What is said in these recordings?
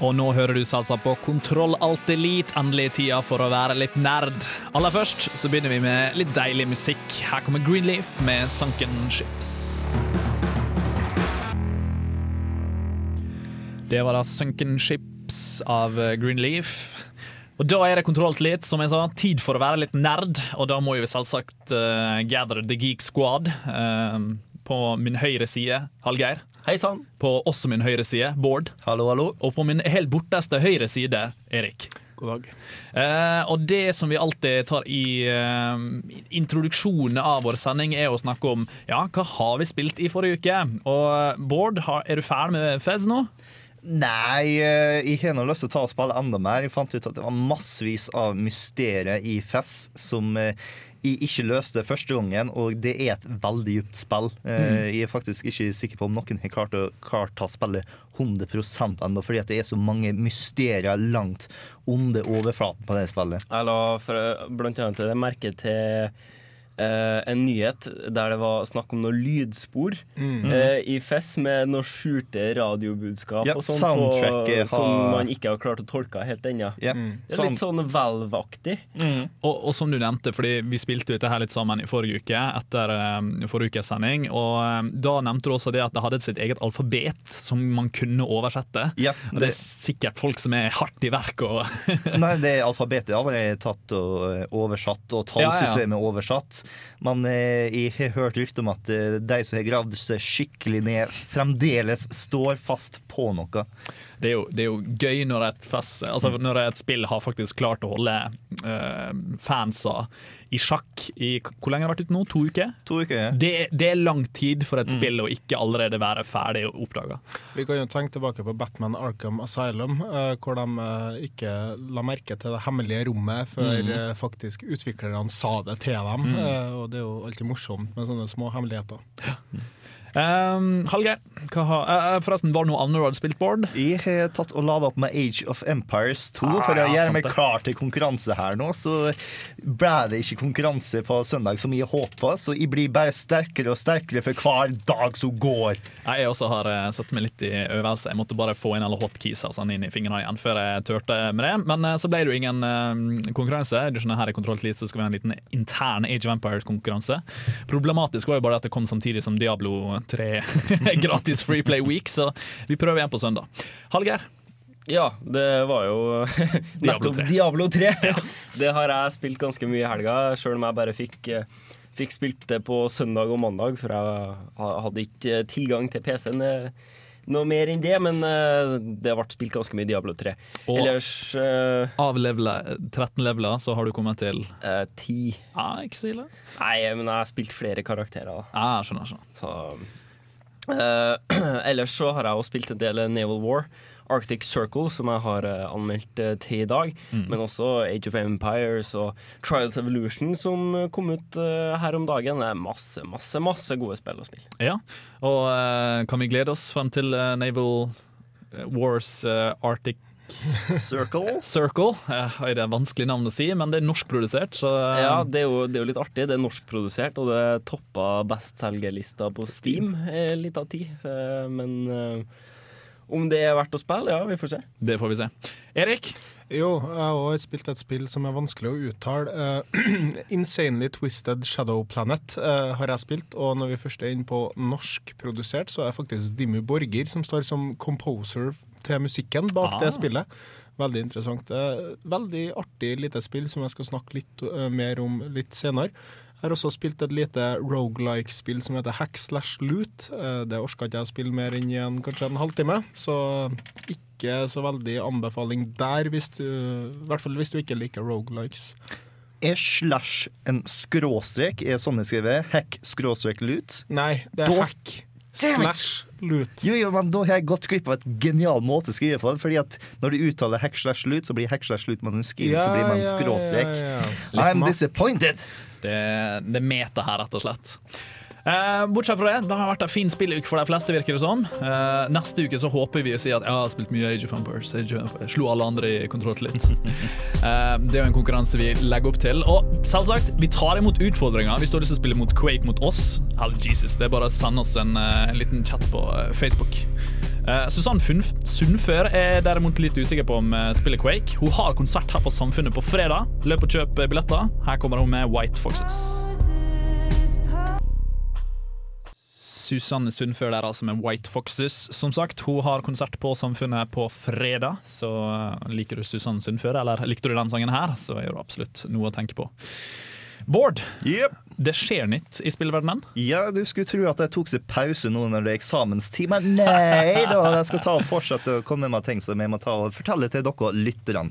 Og nå hører du salsa på Kontroll Alt Elite, endelig tida for å være litt nerd. Aller først så begynner vi med litt deilig musikk. Her kommer Greenleaf med Sunken Ships. Det var da Sunken Ships av Greenleaf. Og da er det Kontroll Alt Elite, som jeg sa. Tid for å være litt nerd. Og da må vi selvsagt uh, gather the geek squad. Uh, på min høyre side, Hallgeir. Hei sann. På også min høyre side, Bård. Hallo, hallo. Og på min helt borteste høyre side, Erik. God dag. Eh, og det som vi alltid tar i eh, introduksjonen av vår sending, er å snakke om ja, hva har vi spilt i forrige uke. Og Bård, har, er du ferdig med Fez nå? Nei, eh, jeg har nå lyst til å ta og spille enda mer. Jeg fant ut at det var massevis av mysterier i FES som eh, jeg ikke løste første gangen, og det er et veldig dypt spill. Mm. Jeg er faktisk ikke sikker på om noen har klart å, klart å spille 100% ennå, fordi at det er så mange mysterier langt under overflaten på det spillet. Jeg la for, blant annet det merke til eh, en nyhet der det var snakk om noe lydspor eh, i Fess med noe skjulte radiobudskap yep, og sånt på, som man ikke har klart å tolke helt ennå. Ja. Det er litt sånn Valve-aktig. Og, og som du nevnte, fordi vi spilte dette her litt sammen i forrige uke, etter eh, forrige ukes sending, og um, da nevnte du også det at det hadde sitt eget alfabet som man kunne oversette. Yep, det det, er sikkert folk som er hardt i verk og nei, det alfabetet har vært tatt og eh, oversatt, og tallsystemet er oversatt. Eh, jeg har hørt rykte om at eh, de som har gravd seg skikkelig ned, fremdeles står fast på noe. det er, jo, det er jo gøy når et, fest, altså når et spill har faktisk klart å holde uh, fansa i sjakk i Hvor lenge har det vært ute nå? To uker? To uker. ja. Det, det er lang tid for et spill å ikke allerede være ferdig oppdaga. Vi kan jo tenke tilbake på Batman Arkham Asylum, eh, hvor de eh, ikke la merke til det hemmelige rommet før mm. faktisk utviklerne sa det til dem. Mm. og det er jo alltid morsomt med sånne små hemmeligheter. Um, Hallgeir, uh, eh, forresten, var det noe annet du hadde spilt, Bård? Jeg har tatt og lada opp med Age of Empires 2 Ah, for å ja, gjøre meg klar til konkurranse her nå. Så ble det ikke konkurranse på søndag som jeg håpa, så jeg blir bare sterkere og sterkere for hver dag som går. Jeg også har uh, satt meg litt i øvelse. Jeg måtte bare få inn alle hotkeys og sånn inn i fingrene igjen før jeg turte med det. Men eh, så ble det jo ingen uh, konkurranse. Du skjønner, her i Kontroll Elite så skal vi ha en liten intern Age of Empires-konkurranse. Problematisk var jo bare at det kom samtidig som Diablo 3 gratis Free Play Week, så vi prøver igjen på søndag. Hallgeir? Ja, det var jo nettopp Diablo 3. Det har jeg spilt ganske mye i helga, sjøl om jeg bare fikk, eh, fikk spilt det på søndag og mandag, for jeg hadde ikke eh, tilgang til PC-en eh, noe mer enn det, men uh, det ble spilt ganske mye Diablo 3. Og- Ellers uh, Av leveler, 13 leveler så har du kommet til uh, 10 Ah, ikke så ille. Nei, men jeg har spilt flere karakterer. Ah, skjønner, skjønner. Så, eh, ellers så har jeg også spilt en del Naval War. Arctic Circle, som jeg har eh, anmeldt eh, til i dag. Men også Age of Empires og Trials Evolution, som eh, kom ut her om dagen. Det er masse, masse, masse gode spill å spille. Ja, og uh, kan vi glede oss frem til uh, Naval Wars uh, Arctic Circle. Circle? Ja, det er vanskelig navn å si, men det er norskprodusert, så Ja, det er, jo, det er jo litt artig. Det er norskprodusert, og det toppa bestselgerlista på Steam litt av tid. Men om det er verdt å spille, ja, vi får se. det får vi se. Erik? Jo, jeg har også spilt et spill som er vanskelig å uttale. Uh, Insanely Twisted Shadow Planet uh, har jeg spilt, og når vi først er inne på norskprodusert, så er faktisk Dimmu Borger som står som composer til musikken bak Ah. det spillet. Veldig interessant. Uh, Veldig artig lite spill som jeg skal snakke litt mer om litt senere. Jeg har også spilt et lite rogelike-spill som heter Hack slash loot. Eh, Det orka ikke jeg å spille mer enn en, kanskje en halvtime, så ikke så veldig anbefaling der, hvis du, i hvert fall hvis du ikke liker rogelikes. Er slash en skråstrek, er sånn jeg skriver. Hack skråstrek loot? Nei, det er Da- hack slash loot. Jo, jo, men da har jeg gått glipp av et genial måte å skrive på. Fordi at når du uttaler hack slash lut, så blir hack slash lut, man skriver, så blir man skråstrek. ja, ja. I'm disappointed! Det, det er meta her, rett og slett. Eh, bortsett fra det, det har vært en fin spilluke for de fleste, virker det som. Eh, neste uke så håper vi å si at jeg har spilt mye Age of Empires. Age of Empires. Slo alle andre i kontroll litt. Eh, det er jo en konkurranse vi legger opp til. Og selvsagt, vi tar imot utfordringer. Hvis du har lyst til å spille mot Quake mot oss, hell Jesus, det er bare å sende oss en, eh, en liten chat på eh, Facebook. Uh, Susann Sundfør er derimot litt usikker på om eh, spiller Quake. Hun har konsert her på Samfunnet på fredag. Løp og kjøp billetter. Her kommer hun med White Foxes. Susanne Sundfør der altså med White Foxes. Som sagt, hun har konsert på Samfunnet på fredag, så eh, liker du Susanne Sundfør, eller likte du den sangen her, så er det absolutt noe å tenke på. Bård, Yep. det skjer nytt i spillverdenen. Ja, du skulle tro at jeg tok seg pause nå når det er eksamenstid, men nei da. Jeg skal ta og fortsette å komme med ting som jeg må ta og fortelle til dere lytterne.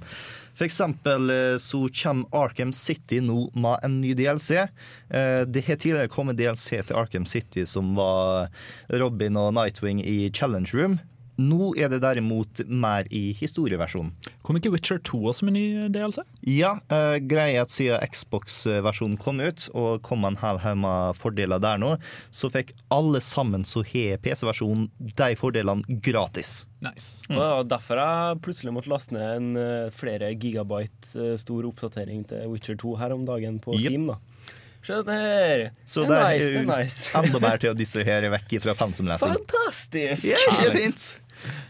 For eksempel eh, så kommer Arkham City nå med en ny DLC. Eh, Det har tidligere kommet DLC til Arkham City som var Robin og Nightwing i Challenge Room. Nå er det derimot mer i historieversjonen. Kom ikke Witcher 2 også med ny DLC? Ja, uh, greia er at siden Xbox-versjonen kom ut, og kom en hel haug med fordeler der nå, så fikk alle sammen som har PC-versjonen, de fordelene gratis. Nice. Og det var derfor jeg plutselig måtte laste ned en eh, flere gigabyte eh, stor oppdatering til Witcher 2 her om dagen på Yep. Steam. da Skjønner! Så det det er er nice, det er nice. enda mer til å distrahere vekk fra pensumlesing. Fantastisk! Ja, kjempefint.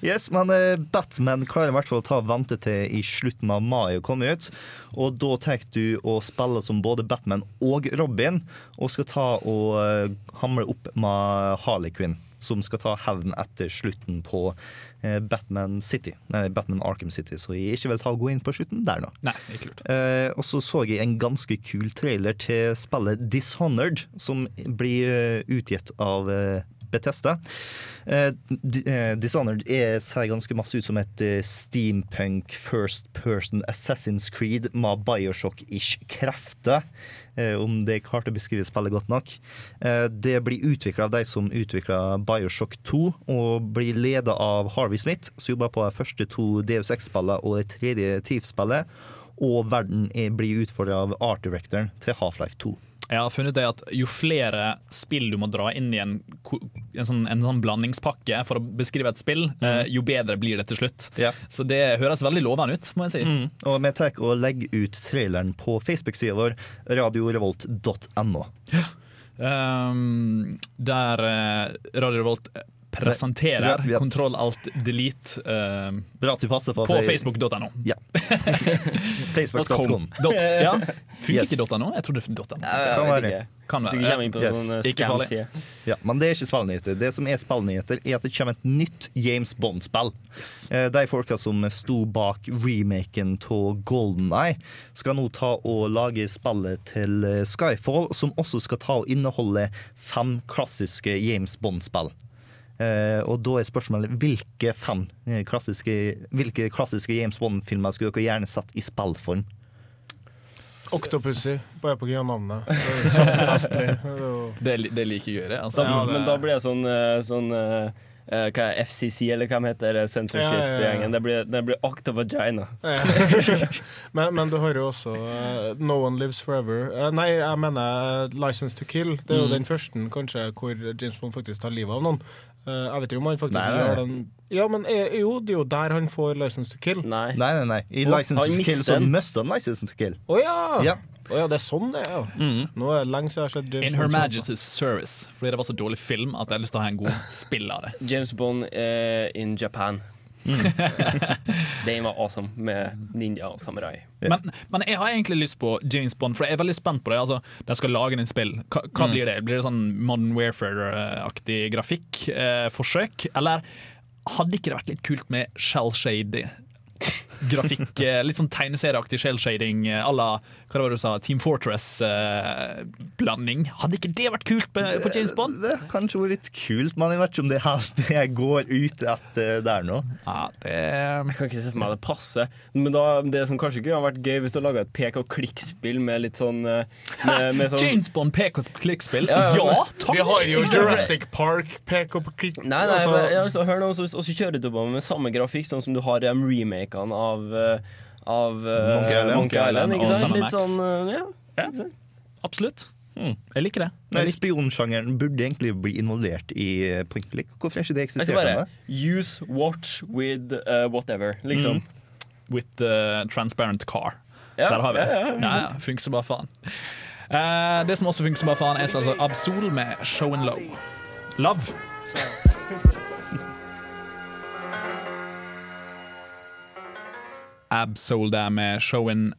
Yes, men eh, Batman klarer i hvert fall å ta vente til i slutten av mai å komme ut. Og da tar du å spille som både Batman og Robin, og skal ta og eh, hamle opp med Harley Quinn. Som skal ta hevn etter slutten på eh, Batman City. Nei, Batman Arkham City, så jeg ikke vil ta og gå inn på slutten der nå. Nei, ikke lurt. Eh, og så så jeg en ganske kul trailer til spillet Dishonored, som blir utgitt av Bethesda. Eh, eh, Dishonored er, ser ganske masse ut som et eh, steampunk first person Assassin's Creed med Bioshock-ish krefter. Om det klarte å beskrive spillet godt nok. Det blir utvikla av de som utvikla Bioshock 2, og blir leda av Harvey Smith, som jobber på de første to Deus X-spillene og det tredje Thief-spillet. Og verden er, blir utfordra av art directoren til Half-Life 2. Jeg har funnet det at Jo flere spill du må dra inn i en, en, sånn, en sånn blandingspakke for å beskrive et spill, eh, jo bedre blir det til slutt. Ja. Så det høres veldig lovende ut, må jeg si. Og vi tar og legger ut traileren på Facebook-sida vår, radiorevolt.no. Um, der eh, Radio Revolt presenterer Ja, ja. Kontroll alt delete uh, Bra at vi passer på. på facebook.no. Ja. Facebook.com. Ja, Funker Yes. ikke .no? Jeg trodde .no. Jeg, Kan jeg vet være. ikke. Kan være. Yes. sånn Ikke farlig. Ja, men det er ikke spillnyheter. Det som er spillnyheter, er at det kommer et nytt James Bond-spill. Yes. De folka som sto bak remaken av Golden Eye, skal nå ta og lage spillet til eh, Skyfall, som også skal ta og inneholde fem klassiske James Bond-spill. Eh, og da er spørsmålet hvilke fem eh, klassiske, hvilke klassiske James Bond-filmer skulle dere gjerne sett i spillform? Octopussy, bare på grunn av navnet. Det er Kjempefestlig. Det Det, er like gøy, det. Altså. Ja, det- Men da blir det sånn, eh, sånn eh, Hva er FCC, eller hva de heter Ja, ja, ja. censorship-gjengen? Det blir, det blir Octovagina. men, men du har jo også uh, No One Lives Forever. Uh, nei, jeg mener License to Kill. Det er jo den første kanskje hvor James Bond faktisk tar livet av noen. Eh, jeg vet ikke om han faktisk Nei, nei, gjør den Ja, men eh, jo, det er jo der han får License to Kill. Nei. Nei, nei, nei. I License to Kill så mister han License to Kill. Å ja. Ja. Oh, ja, det er sånn det er, mm. Nå er det lenge siden jeg har sett James In Her Bond. Majesty's Service, fordi det var så dårlig film at jeg har lyst til å ha en god spill av det. James Bond uh, in Japan. Den var awesome, med ninja og samurai. Yeah. Men, men jeg har egentlig lyst på James Bond, for jeg er veldig spent på det. Altså, de skal lage en spill. Hva, hva blir det? Blir det sånn Modern Warfare-aktig grafikk? Eh, forsøk? Eller hadde ikke det vært litt kult med Shell Shady grafikk. eh, Litt sånn tegneserieaktig shell-shading à la hva var det du sa, Team Fortress-blanding. Hadde ikke det vært kult på, på James Bond? Det er kanskje vært litt kult, men jeg vet ikke om det er det jeg går ut etter der nå. Ja, det Jeg kan ikke se for meg det passer. Men da, det som kanskje kunne ha vært gøy hvis du laga et pek og klikk-spill med litt sånn eh, med, med sånn James Bond PK-klikkspill? Ja, Ja, ja, takk! Vi har jo Jurassic Park, pek og klikk Nei, nei, altså, men, altså, hør nå, og så så kjører du på med samme grafikk sånn som du har i de remakene av eh, Av eh, Monkey Island. Monkey Island, ikke sant? Litt sånn eh, ja. Ja, absolutt. Mm. Jeg liker det. Nei, Spionsjangeren burde egentlig bli involvert i point and click. Hvorfor er ikke det eksistert bare ennå? use watch with uh, whatever, liksom. With the transparent car. Ja, Der har vi det. ja, ja, Ja, ja, funker som bare faen. Uh, det som også funker som bare faen, er altså Absol med Show and Low. Love. Absol der med showen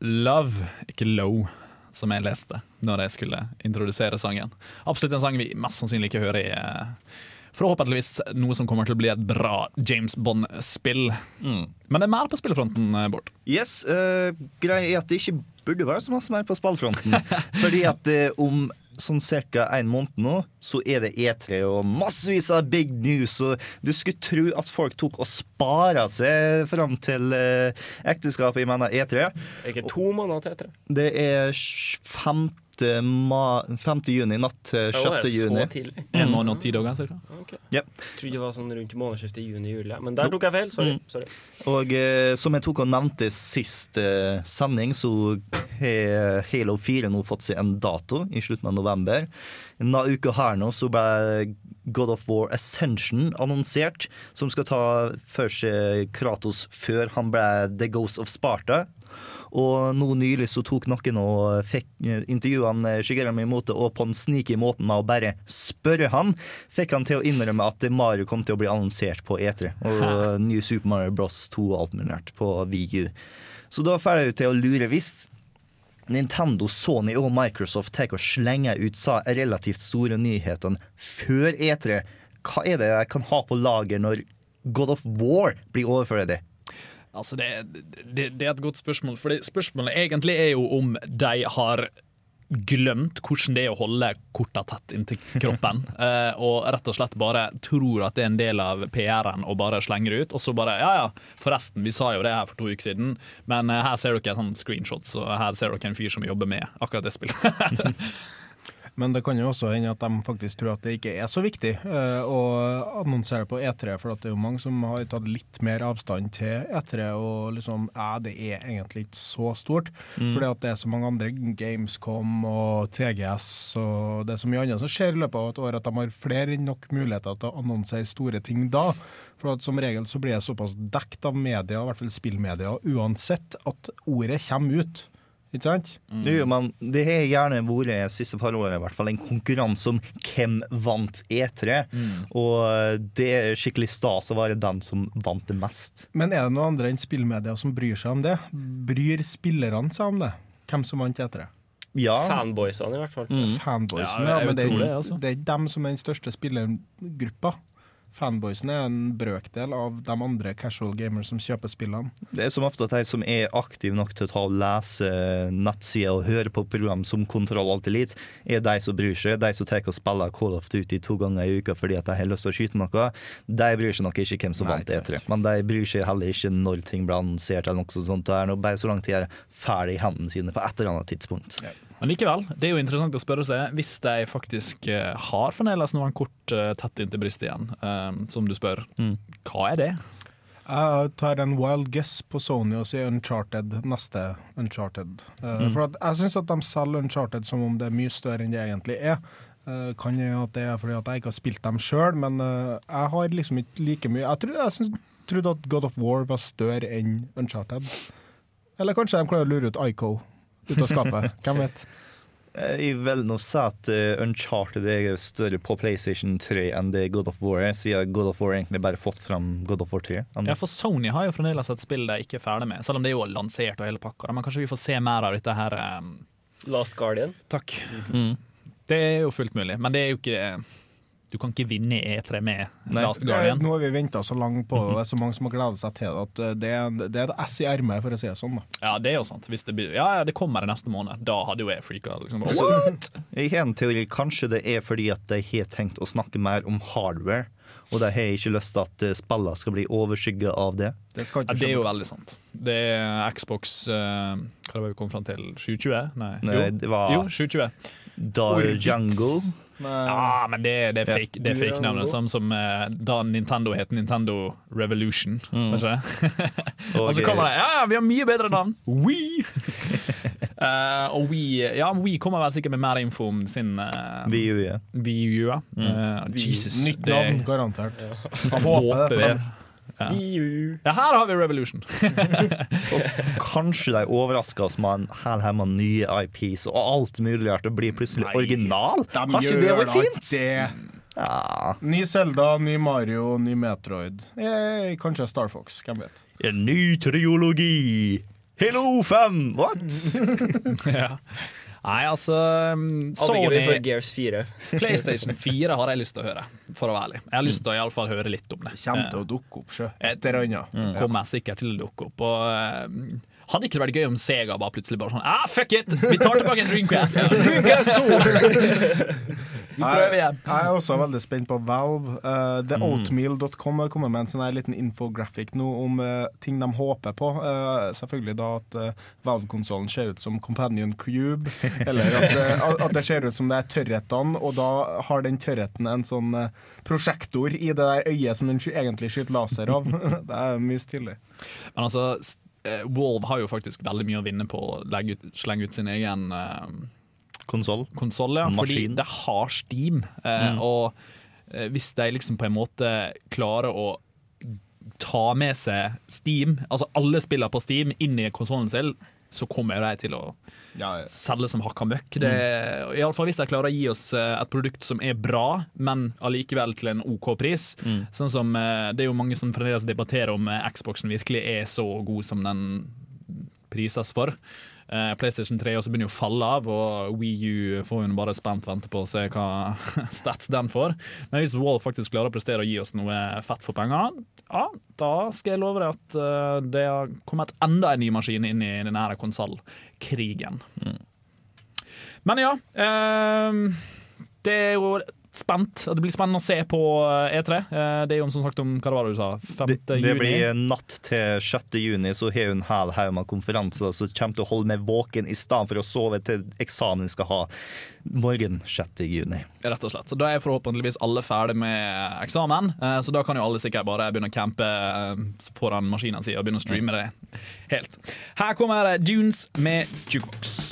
Love, ikke Low, som jeg leste når jeg skulle introdusere sangen. Absolutt en sang vi mest sannsynlig ikke hører i eh, Forhåpentligvis noe som kommer til å bli et bra James Bond-spill. Men det er mer på spillefronten, eh, Bård. Yes, uh, Greia er at det ikke burde være så masse mer på spillfronten. Fordi at uh, om sånn ca. en måned nå, så er det E3 og massevis av big news. Og du skulle tro at folk tok og spara seg fram til uh, ekteskapet, jeg mener E3. Ikke to måneder til E3. Det er 5. Ma 5. juni, natt til 6. juni. Så. En måned og ti dager, cirka. Okay. Yep. Trodde det var sånn rundt månedsskiftet juni-juli. Men der tok jeg feil. Sorry. Mm. Sorry. Og eh, som jeg tok og nevnte sist eh, sending, så har Halo 4 nå fått seg en dato i slutten av november. Denne uka her nå så ble God of War Ascension annonsert, som skal ta for seg Kratos før han ble The Ghost of Sparta. Og nå nylig så tok noen og fikk intervjua eh, Shigeru Miyamoto, og på den sneaky måten med å bare spørre han, fikk han til å innrømme at Mario kom til å bli annonsert på E3. Og New Super Mario Bros 2 og alt mulig rart på VU. Så da får jeg jo til å lure hvis Nintendo, Sony og Microsoft tar og slenger ut sa relativt store nyhetene før E3. Hva er det jeg kan ha på lager når God of War blir overført? Altså det, det, det er et godt spørsmål. Fordi spørsmålet egentlig er jo om de har glemt hvordan det er å holde korta tett inntil kroppen. uh, og rett og slett bare tror at det er en del av PR-en og bare slenger ut. Og så bare ja ja, forresten, vi sa jo det her for to uker siden, men uh, her ser dere sånn screenshots, og her ser dere en fyr som jobber med akkurat det spillet. Men det kan jo også hende at de faktisk tror at det ikke er så viktig eh, å annonsere på E3, for at det er jo mange som har tatt litt mer avstand til E3 og liksom Ja, det er egentlig ikke så stort. Fordi at det er så mange andre Gamescom og TGS og det er så mye annet som skjer i løpet av et år at de har flere enn nok muligheter til å annonsere store ting da. For at som regel så blir det såpass dekt av media, i hvert fall spillmedia, uansett at ordet kommer ut. Ikke sant? Jo, men det har gjerne vært de siste par årene i hvert fall en konkurranse om hvem vant E3. Og det er skikkelig stas å være den som vant det mest. Men er det noen andre enn spillmedia som bryr seg om det? Bryr spillerne seg om det? Hvem som vant E3? Ja, Fanboysene, i hvert fall. Fanboysene, Ja, ja, men det er, tror det, altså. det er dem som er den største spillergruppa. Fanboysene er en brøkdel av de andre casual gamers som kjøper spillene. det er som ofte at de som er aktive nok til å ta og lese nettsider og høre på program som Kontroll Alt Elite, er de som bryr seg. De som tar og spiller Call of Duty to ganger i uka fordi at de har lyst til å skyte noe, de bryr seg nok ikke hvem som vant ikke sant. E3. Men de bryr seg heller ikke når ting blir annonsert eller noe sånt. Det er bare så langt de er ferdig i hendene sine på et eller annet tidspunkt. Men likevel, det er jo interessant å spørre seg hvis de faktisk eh, har fremdeles noen kort eh, tett inntil brystet igjen, eh, som du spør. Hva er det? Jeg tar en wild guess på Sony og sier Uncharted, neste Uncharted. Mm. For at jeg syns at de selger Uncharted som om det er mye større enn det egentlig er. Eh, kan jo at det er fordi at jeg ikke har spilt dem sjøl, men eh, jeg har liksom ikke like mye Jeg, tro, jeg synes, trodde at God of War var større enn Uncharted. Eller kanskje de klarer å lure ut Ico ut av skapet. Hvem vet? Eh, Jeg vil nå si at eh, Uncharted er større på PlayStation 3 enn det God of War er, siden God of War egentlig bare fått fram God of War 3. Ja, for Sony har jo fremdeles et spill de ikke er ferdig med, selv om det er jo lansert og hele pakka. Men kanskje vi får se mer av dette her. Um... Last Guardian. Takk. Det er jo fullt mulig, men det er jo ikke Du kan ikke vinne E3 med Nei. Last Det, Guardian. nå har vi venta så langt på det, det er så mange som har gleda seg til det, at eh, det, er- det er et ess i ermet, for å si det sånn. da. Ja, det er jo sant. Hvis det, blir, ja, ja, det kommer i neste måned. Da hadde jo jeg freaka. Liksom. What? Jeg har en teori. Kanskje det er fordi at de har tenkt å snakke mer om hardware. Og de har ikke lyst til at eh, spillene skal bli overskygget av det. Det skal Ja, det er jo veldig sant. Det er Xbox uh, Hva var det vi kom fram til? 720? Nei, Nei, jo. det var jo 720. Dar Jungle. Nei, Ja, men det, det er Ja. fake, det er fake navnet. Samme som eh, da Nintendo het Nintendo Revolution. Mm. Ikke det? Og, så kommer det Ja, ja, vi har mye bedre navn! We! uh, og We, ja, We kommer vel sikkert med mer info om sin uh, Vi gjør det. Wii U. Ja. Eh, Jesus. Nytt navn, garantert. Håper det. De- Ja, her har vi Revolution. Kanskje de overrasker oss med en hel haug med nye IPs og alt mulig rart det blir plutselig original? De Kanskje det var fint? det. Ja. Ny Zelda, ny Mario, ny Metroid. Eh, kanskje Star Fox, hvem vet. En ny triologi! Hello 5! What? ja. Nei, altså får Sony Gears 4. PlayStation 4 har jeg lyst til å høre, for å være ærlig. Jeg har lyst til å i alle fall høre litt om det. Kommer til å dukke opp, sjø. Et eller annet. Eh, kommer sikkert til å dukke opp. Og, eh, hadde ikke det vært gøy om Sega bare plutselig bare sånn Ah, fuck it! Vi tar tilbake en Dreamcast! Dreamcast 2! Vi prøver igjen. Jeg er også veldig spent på Valve. Uh, Mm. TheOatmeal.com har kommet med en sånn her liten infographic nå om uh, ting de håper på. Uh, selvfølgelig da at uh, Valve-konsollen ser ut som Companion Cube, eller at, eh, at det ser ut som det er tørrhetene, og da har den tørrheten en sånn eh, prosjektor i det der øyet som den egentlig skyter laser av. det er mye stilig. Men altså, s- Wolve Valve har jo faktisk veldig mye å vinne på å legge ut, slenge ut sin egen uh, Konsoll. konsoll, ja, fordi det har Steam. Eh, Og eh, hvis de liksom på en måte klarer å ta med seg Steam, altså alle spiller på Steam, inn i konsollen sin, så kommer de til å selge som hakka møkk. Det, i alle fall hvis de klarer å gi oss eh, et produkt som er bra, men allikevel til en OK pris. Sånn som eh, Det er jo mange som fremdeles debatterer om eh, Xboxen virkelig er så god som den prises for. Eh, PlayStation 3 også begynner å falle av, og Wii U får jo bare spent vente på å se hva stats den får. Men hvis Wall faktisk klarer å prestere og gi oss noe fett for penger, ja, da skal jeg love deg at eh, det har kommet enda en ny maskin inn i den her konsollkrigen. Men ja. ehm, det er jo spent. Det blir spennende å se på eh, E3. Eh, Det er jo som sagt om hva det var du sa? 5. Det, det juni? blir natt til 6. juni, så har hun hel haug med konferanser som kommer til å holde meg våken i stedet for å sove til eksamen skal ha morgen 6. juni. Rett og slett. Så Da er forhåpentligvis alle ferdig med eksamen, eh, så da kan jo alle sikkert bare begynne å campe foran maskinen sin og begynne å streame det helt. Her kommer Dunes med Jukebox.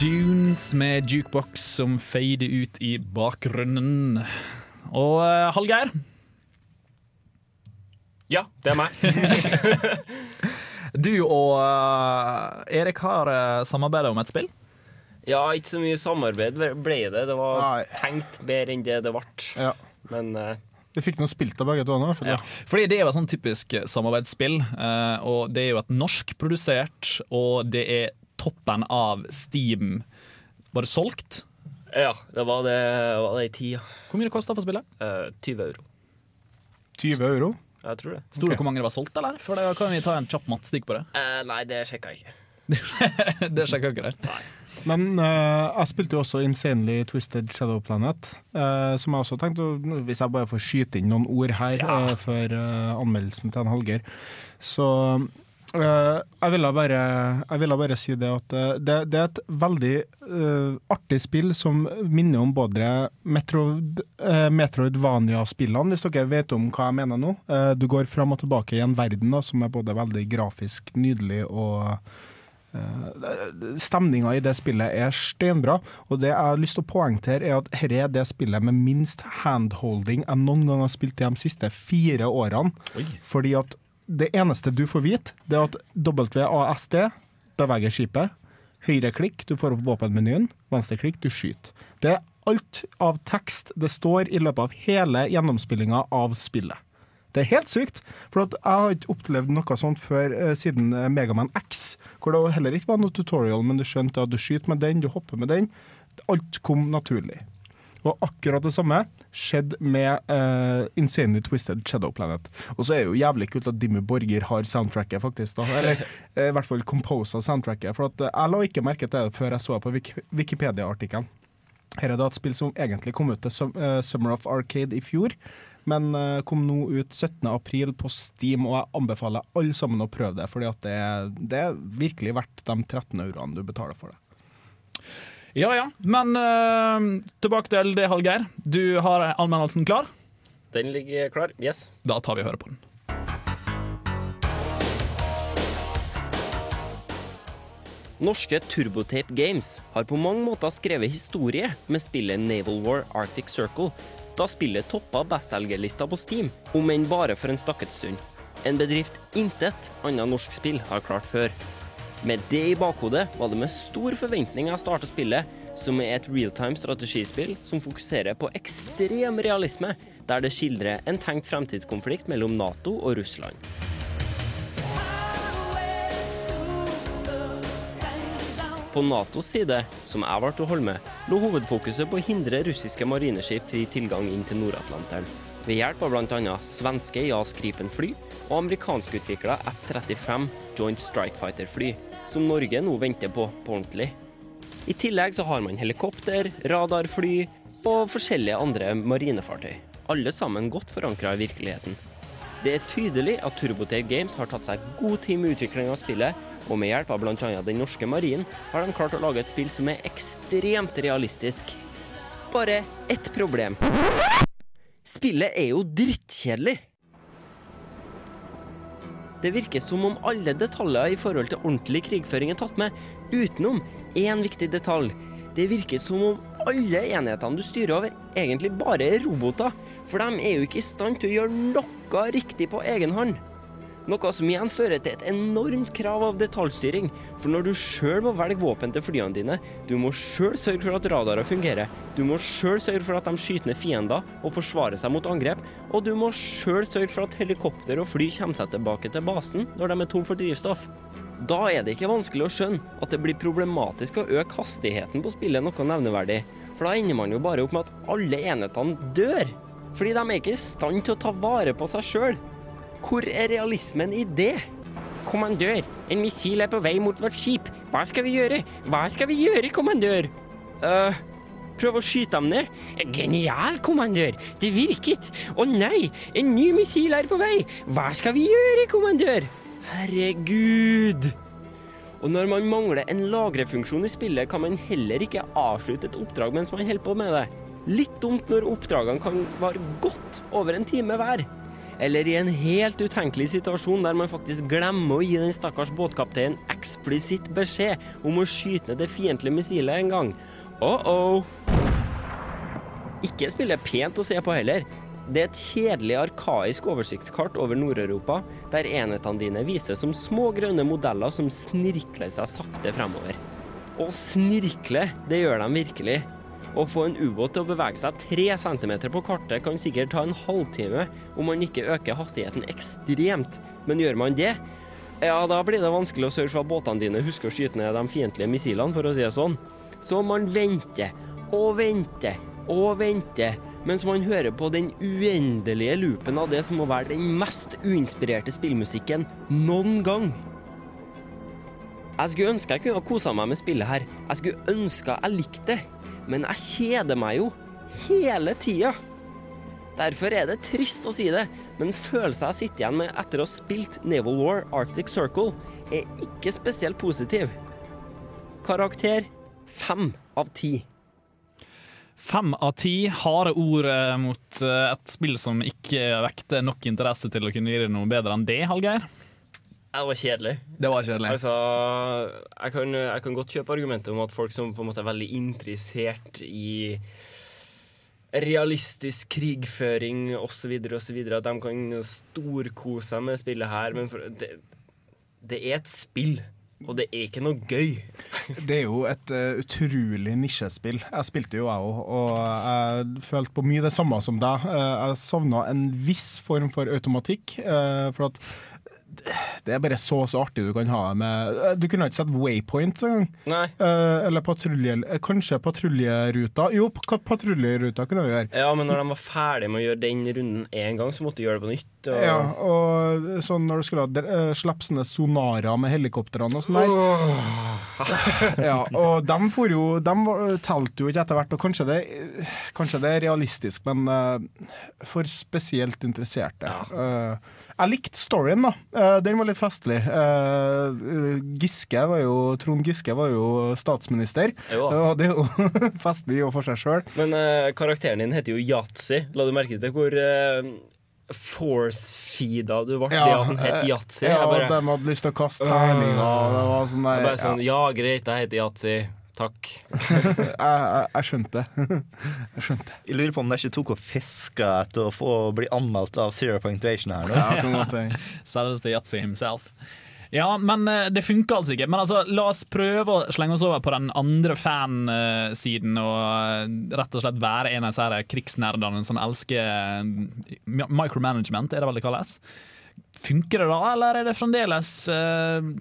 Dunes med jukebox som fader ut i bakgrunnen. Og uh, Hallgeir, Ja, det er meg. du og uh, Erik har uh, samarbeida om et spill. Ja, ikke så mye samarbeid ble det. Det var Nei. tenkt bedre enn det det ble. Ja. Men uh, Vi fikk noe spilt av begge to. Ja. Fordi det er jo et sånn typisk samarbeidsspill, eh, og det er jo et norskprodusert, og det er toppen av Steam Var det solgt. ja, det var det, var det i tida. Hvor mye det kosta for spillet? Uh, 20 euro. 20 euro. Jeg tror det. Sto det hvor mange det var solgt, eller? For da kan vi ta en kjapp mattstikk på det. Uh, nei, det sjekka jeg ikke. det sjekker ikke det. Men uh, jeg spilte jo også Insanely Twisted Shadow Planet. uh, som jeg også tenkte Hvis jeg bare får skyte inn noen ord her eh, før eh, anmeldelsen til en Hallgeir, så eh, jeg, ville bare, jeg ville bare si det at eh, det, det er et veldig uh, artig spill som minner om både Metroid, uh, Metroidvania-spillene, hvis dere vet om hva jeg mener nå. Uh, du går fram og tilbake i en verden da, som er både veldig grafisk nydelig og Stemninga i det spillet er steinbra, og det jeg har lyst til å poengtere, er at dette er det spillet med minst handholding jeg noen gang har spilt de siste fire årene. Fordi at det eneste du får vite, det er at WASD beveger skipet. Høyreklikk, du får opp våpenmenyen. Venstreklikk, du skyter. Det er alt av tekst det står i løpet av hele gjennomspillinga av spillet. Det er helt sykt. For jeg har ikke opplevd noe sånt før eh, siden eh, Megaman X, hvor det heller ikke var noe tutorial, men du skjønte at du skyter med den, du hopper med den. Alt kom naturlig. Og akkurat det samme skjedde med uh, Insanely Twisted Shadow Planet. Og så er det jo jævlig kult at Dimmu Borger har soundtracket, faktisk. da Eller eh, i hvert fall composa soundtracket. For at uh, jeg la ikke merke til det før jeg så det på Wik Wikipedia-artikkelen. Her er det et spill som egentlig kom ut til Sum- eh, Summer of Arcade i fjor, men eh, kom nå ut 17. april på Steam, og jeg anbefaler alle sammen å prøve det, fordi det, det er virkelig verdt de 13 euroene du betaler for det. Ja ja, men eh, tilbake til det, Hallgeir. Du har anmeldelsen klar. Den ligger klar. Yes. Da tar vi og hører på den. Norske Turbotape Games har på mange måter skrevet historie med spillet Naval War Arctic Circle, da spillet toppa bestselgerlista på Steam, om enn bare for en stakket stund. En bedrift intet annet norsk spill har klart før. Med det i bakhodet var det med stor forventning jeg starta spillet, som er et realtime strategispill som fokuserer på ekstrem realisme, der det skildrer en tenkt fremtidskonflikt mellom Nato og Russland. På Natos side, som jeg valgte å holde med, lå hovedfokuset på å hindre russiske marineskip fri tilgang inn til Nord-Atlanteren. Ved hjelp av bl.a. svenske JAS Gripen-fly og amerikanskutvikla F-35 Joint Strike Fighter-fly, som Norge nå venter på på ordentlig. I tillegg så har man helikopter, radarfly og forskjellige andre marinefartøy. Alle sammen godt forankra i virkeligheten. Det er tydelig at TurboTave Games har tatt seg god tid med utvikling av spillet, og med hjelp av bl.a. den norske marinen har de klart å lage et spill som er ekstremt realistisk. Bare ett problem. Spillet er jo drittkjedelig. Det virker som om alle detaljer i forhold til ordentlig krigføring er tatt med, utenom én viktig detalj. Det virker som om alle enhetene du styrer over, egentlig bare er roboter, for de er jo ikke i stand til å gjøre noe riktig på egen hånd. Noe som igjen fører til et enormt krav av detaljstyring. For når du sjøl må velge våpen til flyene dine, du må sjøl sørge for at radarer fungerer, du må sjøl sørge for at de skyter ned fiender og forsvarer seg mot angrep, og du må sjøl sørge for at helikopter og fly kommer seg tilbake til basen når de er tom for drivstoff. Da er det ikke vanskelig å skjønne at det blir problematisk å øke hastigheten på spillet noe nevneverdig, for da ender man jo bare opp med at alle enhetene dør. Fordi de er ikke i stand til å ta vare på seg sjøl. Hvor er realismen i det? Kommandør, en missil er på vei mot vårt skip. Hva skal vi gjøre? Hva skal vi gjøre, kommandør? øh prøv å skyte dem ned. Genial, kommandør. Det virket. Å nei, en ny missil er på vei. Hva skal vi gjøre, kommandør? Herregud. Og når man mangler en lagrefunksjon i spillet, kan man heller ikke avslutte et oppdrag mens man holder på med det. Litt dumt når oppdragene kan vare godt over en time hver. Eller i en helt utenkelig situasjon der man faktisk glemmer å gi den stakkars båtkapteinen eksplisitt beskjed om å skyte ned det fiendtlige missilet en gang. Oh-oh. Ikke spille pent å se på heller. Det er et kjedelig arkaisk oversiktskart over Nord-Europa, der enhetene dine vises som små grønne modeller som snirkler seg sakte fremover. Og snirkle, det gjør de virkelig. Å få en ubåt til å bevege seg tre centimeter på kartet kan sikkert ta en halvtime om man ikke øker hastigheten ekstremt, men gjør man det, ja, da blir det vanskelig å sørge for at båtene dine husker å skyte ned de fiendtlige missilene, for å si det sånn. Så man venter og venter og venter, mens man hører på den uendelige loopen av det som må være den mest uinspirerte spillmusikken noen gang. Jeg skulle ønske jeg kunne ha kosa meg med spillet her. Jeg skulle ønske jeg likte det. Men jeg kjeder meg jo hele tida. Derfor er det trist å si det, men følelsen jeg sitter igjen med etter å ha spilt Naval War Arctic Circle, er ikke spesielt positiv. Karakter fem av ti. Fem av ti harde ord eh, mot eh, et spill som ikke vekter nok interesse til å kunne gi deg noe bedre enn det, Hallgeir. Det var kjedelig. Det var kjedelig. Altså, jeg kan, jeg kan godt kjøpe argumentet om at folk som på en måte er veldig interessert i realistisk krigføring osv., osv., at de kan storkose seg med spillet her, men for, det, det er et spill. Og det er ikke noe gøy. Det er jo et uh, utrolig nisjespill. Jeg spilte jo, jeg òg, og jeg følte på mye det samme som deg. Uh, jeg savna en viss form for automatikk. Uh, for at det er bare så så artig du kan ha det med eh, Du kunne ikke sett Waypoint engang. Eh, eller patrulje... eh, Kanskje patruljeruta. Jo, pa- patruljeruta kunne du gjøre. Ja, men når de var ferdig med å gjøre den runden én gang, så måtte de gjøre det på nytt. Og... Ja, og sånn når du skulle ha uh, slappe sånne sonarer med helikoptrene og sånn der. ja, og dem for jo Dem talte jo ikke etter hvert, og kanskje det, kanskje det er realistisk, men uh, for spesielt interesserte. Eh, jeg likte storyen, da. Eh, den var litt festlig. Eh, Giske var jo Trond Giske var jo statsminister, Jo. det er jo festlig og for seg sjøl. Men eh, karakteren din heter jo Yatzy. La du merke til hvor uh, force-feeda du ble det at den het Yatzy? Ja, bare, de hadde lyst til å kaste terninger. og Det var sånn der, bare sånn Ja, greit, jeg heter Yatzy. Takk. jeg, jeg, jeg skjønte. jeg skjønte. Jeg lurer på om de ikke tok og fiska etter å få bli anmeldt av Zero Point Punctuation her nå. Ja, hende. Selveste Yatzy himself. Ja, men eh, det funka altså ikke. Men altså, la oss prøve å slenge oss over på den andre fansiden og eh, rett og slett være en av disse krigsnerdene som elsker eh, micromanagement, er det vel det kalles. Funker det da, eller er det fremdeles eh,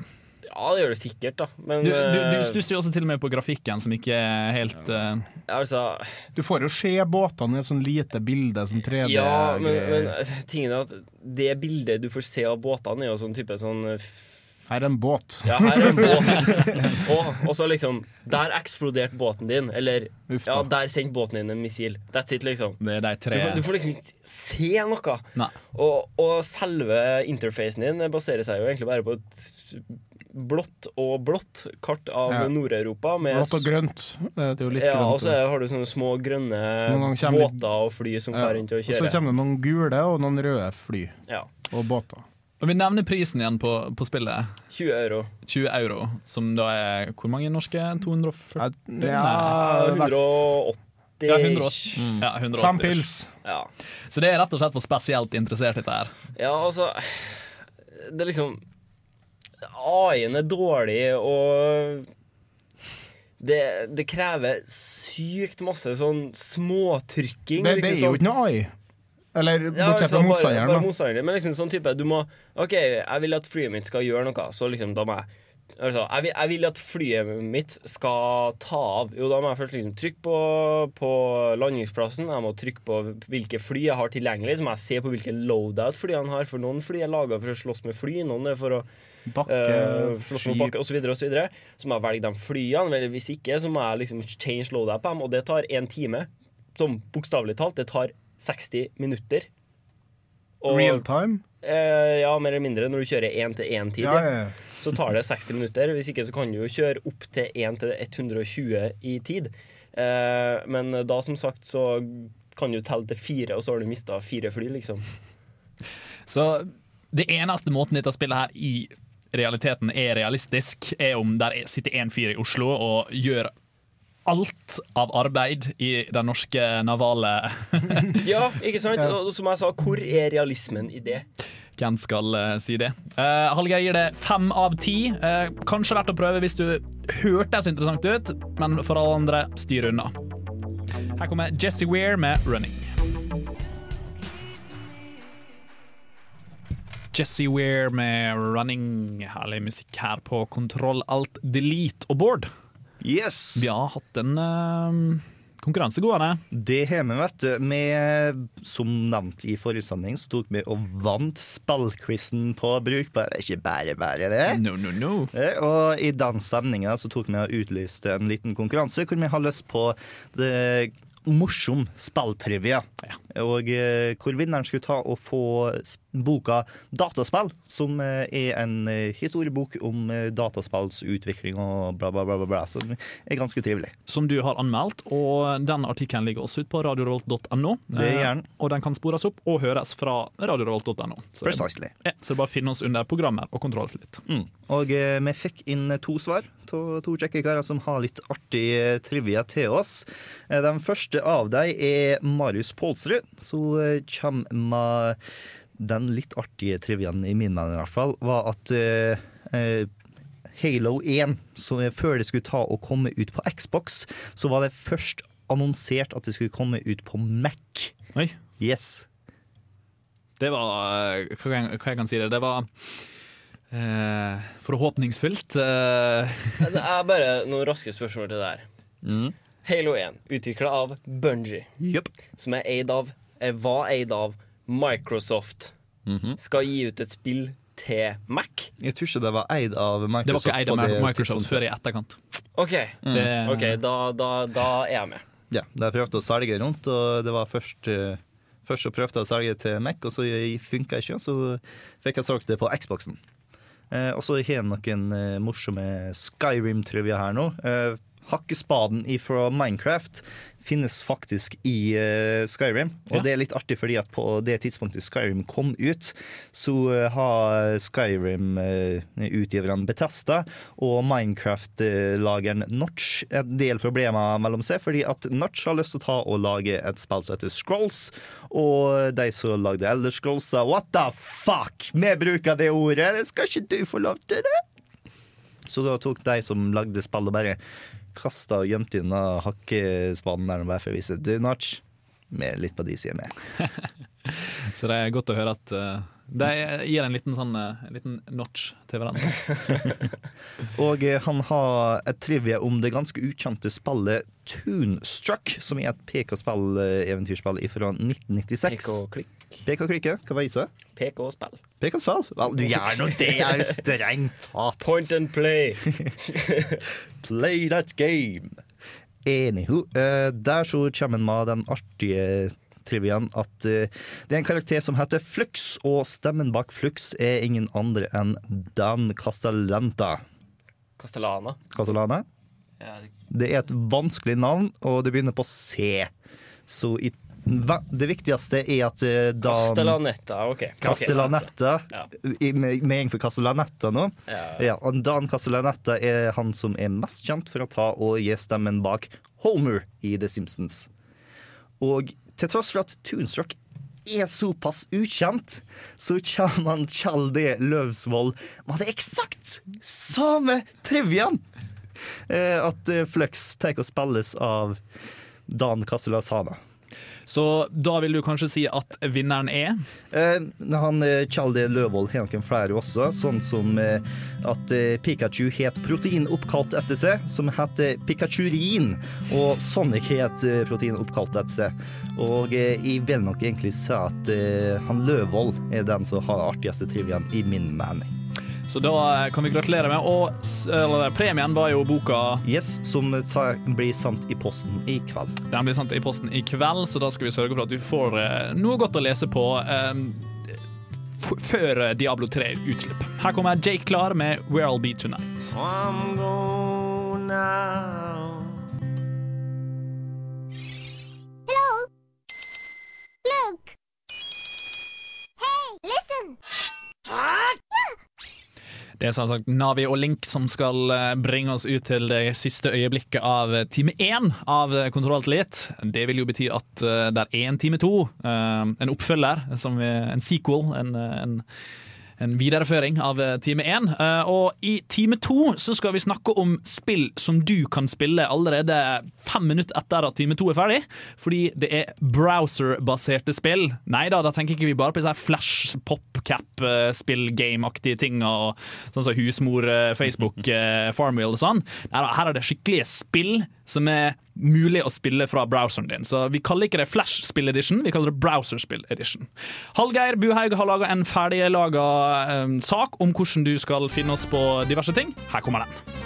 Ja, det gjør det sikkert, da. Men Du, du, du eh, stusser jo også til og med på grafikken, som ikke er helt eh, altså Du får jo se båtene i et sånn lite bilde, sånn 3D-greier. Ja, men, men eh, tingen er at det bildet du får se av båtene, er jo sånn type sånn eh, Her er en båt. Ja, her er en båt. og, og så liksom Der eksploderte båten din. Eller ja, der sendte båten din en missil. That's it, liksom. Det er de Du tre får, du får liksom ikke se noe. Nei. Og, og selve interfacen din baserer seg jo egentlig bare på et blått og blått kart av Ja. Nord-Europa. Blått og grønt. Det er jo litt Ja, og så har du sånne små grønne kommer litt- båter og fly som Ja. rundt og Og så kommer det noen gule og noen røde fly. Ja. Og båter. Og Vi nevner prisen igjen på, på spillet. 20 euro. 20 euro, som da er hvor mange norske? 240? Ja, Ja, 180 Ja, 180. Ja, 180. Fem pils. Ja. Så det er rett og slett for spesielt interessert, dette her. Ja, altså Det er liksom AI-en er dårlig, og det, det krever sykt masse sånn småtrykking. Det, liksom det er sånn- jo ikke noe AI. Eller bortsett altså, fra motstanderen. bare da. motstanderen. Men liksom sånn type Du må OK, jeg vil at flyet mitt skal gjøre noe, så liksom da må jeg Altså, jeg vil, jeg vil at flyet mitt skal ta av. Jo, da må jeg først liksom trykke på, på landingsplassen. Jeg må trykke på hvilke fly jeg har tilgjengelig. Så må jeg se på hvilke loadout flyene har. For noen fly er laga for å slåss med fly, noen er for å Bakke, uh, slåss med sky. bakke osv. osv. Så må jeg velge de flyene. Eller hvis ikke, så må jeg liksom change loadout på dem. Og det tar én time. Som bokstavelig talt, det tar 60 minutter. Og- Real time? Eh, ja, mer eller mindre. Når du kjører én-til-én-tid, Ja, ja, ja. så tar det 60 minutter. Hvis ikke så kan du jo kjøre opp til 1-120 i tid. Eh, men da, som sagt, så kan du telle til fire, og så har du mista fire fly, liksom. Så det eneste måten dette spillet her i realiteten er realistisk, er om der er- sitter en fyr i Oslo og gjør alt av arbeid i den norske navale Ja, ikke sant? Og som jeg sa, hvor er realismen i det? Hvem skal uh, si det? Uh, Hallgeir gir det fem av ti. Uh, kanskje verdt å prøve hvis du hørtes interessant ut, men for alle andre, styr unna. Her kommer Jesse Weir med 'Running'. Jesse Weir med 'Running'. Herlig musikk her på Kontroll Alt Delete og Board. Yes! Vi har hatt en uh, konkurranse gående. Det har vi, vet du. Vi, som nevnt i forrige sending, så tok vi og vant spillquizen på Brukbar. Det er ikke bare bare, det. No, no, no. Eh, Og i den stemninga så tok vi og utlyste en liten konkurranse hvor vi har lyst på det morsom spilltrivia. Og eh, hvor vinneren skulle ta og få boka 'Dataspill', som eh, er en eh, historiebok om dataspillsutvikling dataspills utvikling og bla, bla, bla, bla, bla. Som er ganske trivelig. som du har anmeldt, og den artikkelen ligger også ute på radiorolt.no. Og den kan spores opp og høres fra radiorolt.no. Så, Precisely. ja, så bare finne oss under programmer og kontroll litt. Mm. Og vi fikk inn to svar av to kjekke karer som har litt artig trivia til oss. Den første av dem er Marius Pålsrud, så eh, kommer med den litt artige triviaen i min mening i hvert fall, var at eh, eh, Halo 1, så før det skulle ta og komme ut på Xbox, så var det først annonsert at det skulle komme ut på Mac. Oi. Yes. Det var Hva Hva jeg, hva jeg kan si det? Det var eh, forhåpningsfullt. Eh, Det er bare noen raske spørsmål til det her. Mm. Halo 1, utvikla av Bungie, yep. som er eid av var eid av Microsoft, Mhm. skal gi ut et spill til Mac. Jeg tror ikke det var eid av Microsoft. det var ikke eid av Microsoft før i etterkant. OK, Det, ok, da, da, da er jeg med. Ja, de prøvde å selge rundt, og det var først eh, Først så prøvde jeg å selge til Mac, og så funka ikke, og så fikk jeg solgt det på Xboxen. Eh, og så har jeg noen eh, morsomme Skyrim-trivia her nå. Eh, hakkespaden fra Minecraft finnes faktisk i uh, Skyrim. Og Ja. det er litt artig fordi at på det tidspunktet Skyrim kom ut, så uh, har Skyrim-utgiverne Betesta og Minecraft-lageren Notch en del problemer mellom seg, fordi at Notch har lyst til å ta og lage et spill som heter Scrolls, og de som lagde Elder Scrolls sa what the fuck, vi bruker det ordet, skal ikke du få lov til det? Så da tok de som lagde spillet, bare kasta og gjemt inn av hakkespaden der bare for å vise du, Notch. Er litt på de sidene. med. så det er godt å høre at eh, de gir en liten, sånn, eh, en liten notch til hverandre. Og eh, han har et trivia om det ganske ukjente spillet Toonstruck, som er et PK-spill-eventyrspill fra 1996. PK Klikk. PK-klikke, hva var isa? jeg sa? Pek og spill. PK-spill? Vel, du gjør nå det, er jo strengt tatt. Point and play. Play that game. Anywho, eh, der så kommer en med den artige triviaen at eh, det er en karakter som heter Flux, og stemmen bak Flux er ingen andre enn Dan Castellanta. Castellana. Castellana? Det er et vanskelig navn, og det begynner på C. Så i, det viktigste er at eh, Dan Castellanetta, OK. Castellanetta Ja. Med gjeng for Castellanetta nå. Ja. Ja, og Dan Castellanetta er han som er mest kjent for å ta og gi stemmen bak Homer i The Simpsons. Og til tross for at Toonstruck er såpass ukjent, så kommer han Tjaldi Løvsvold med det eksakt samme triviaen! Eh, at eh, Flux tar og spilles av Dan Castellasana. Så da vil du kanskje si at vinneren er Eh, han Tjaldi Kjell D. Løvold har noen flere også, sånn som eh, at eh, Pikachu het protein oppkalt etter seg, som heter Pikachurin, og Sonic het eh, protein oppkalt etter seg. Og eh, jeg vil nok egentlig si at eh, han Løvold er den som har artigste triviaen, i min mening. Så da eh, kan vi gratulere med. Og eller, premien var jo boka Yes, som tar, blir sendt i posten i kveld. Den blir sendt i posten i kveld, så da skal vi sørge for at du får eh, noe godt å lese på eh, f før eh, Diablo 3 utslipp. Her kommer Jake Klar med Where I'll Be Tonight. I'm gonna Hello. Look! Hey, listen! Det er selvsagt Navi og Link som skal eh, bringe oss ut til det siste øyeblikket av eh, time én av eh, Kontroll Elite. Det vil jo bety at det er en time to, en oppfølger, en sequel, en, en, en videreføring av eh, time én. Eh, Og i time to så skal vi snakke om spill som du kan spille allerede fem minutter etter at time to er ferdig, fordi det er browser-baserte spill. Nei da, da tenker ikke vi bare på sånn flash, popcap-spill, game-aktige ting, og sånn som husmor, eh, Facebook, eh, Farmwheel og sånn. Her er det skikkelige spill som er mulig å spille fra browseren din. Så vi kaller ikke det Flash-spill edition, vi kaller det browser-spill edition. Hallgeir Buhaug har laga en ferdiglaga eh, sak om hvordan du skal finne oss på diverse ting. Her kommer den.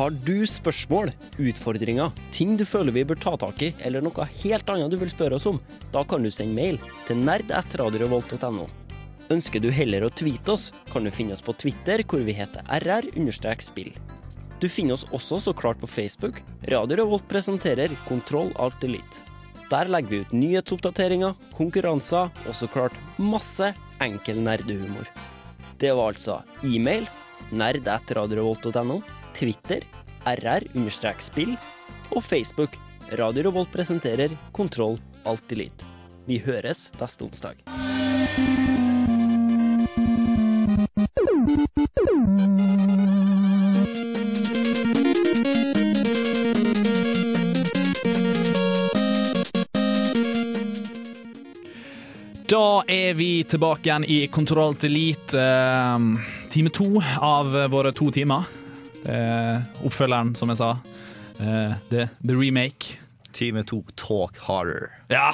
Har du spørsmål, utfordringer, ting du føler vi bør ta tak i, eller noe helt annet du vil spørre oss om, da kan du sende mail til nerd.radiorevolt.no. Ønsker du heller å tweete oss, kan du finne oss på Twitter, hvor vi heter rr-spill. Du finner oss også så klart på Facebook. Radio Revolt presenterer Kontroll Alt Elite. Der legger vi ut nyhetsoppdateringer, konkurranser og så klart masse enkel nerdehumor. Det var altså e-mail nerd.radiorevolt.no, Twitter rr-spill og Facebook Radio Revolt presenterer Kontroll Alt Elite. Vi høres neste onsdag. Da er vi tilbake igjen i Kontroll til Elite, eh, time to av våre to timer. Eh, oppfølgeren, som jeg sa. Eh, the, the remake. Time to talk harder. Ja,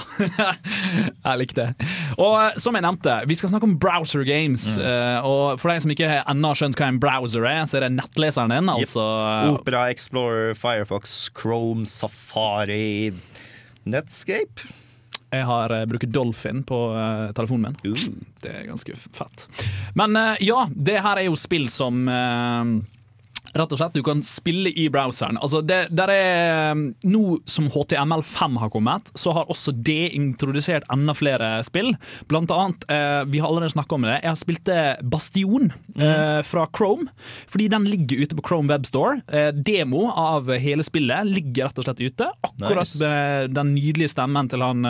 jeg likte det. Og eh, som jeg nevnte, vi skal snakke om browser games. Eh, og for deg som ikke ennå har skjønt hva en browser er, så er det nettleseren din. Altså Opera, Explorer, Firefox, Chrome, Safari Netscape. Jeg har uh, bruker Dolphin på uh, telefonen min. Uh. Det er ganske fett. Men uh, ja, det her er jo spill som eh, Rett og slett, Du kan spille i browseren. Altså det, der er, nå som HTML5 har kommet, så har også det introdusert enda flere spill. Blant annet, eh, vi har allerede snakka om det, jeg har spilt eh, Bastion eh, fra Chrome. Fordi den ligger ute på Chrome Webstore. Eh, demo av hele spillet ligger rett og slett ute. Akkurat Nice. med den nydelige stemmen til han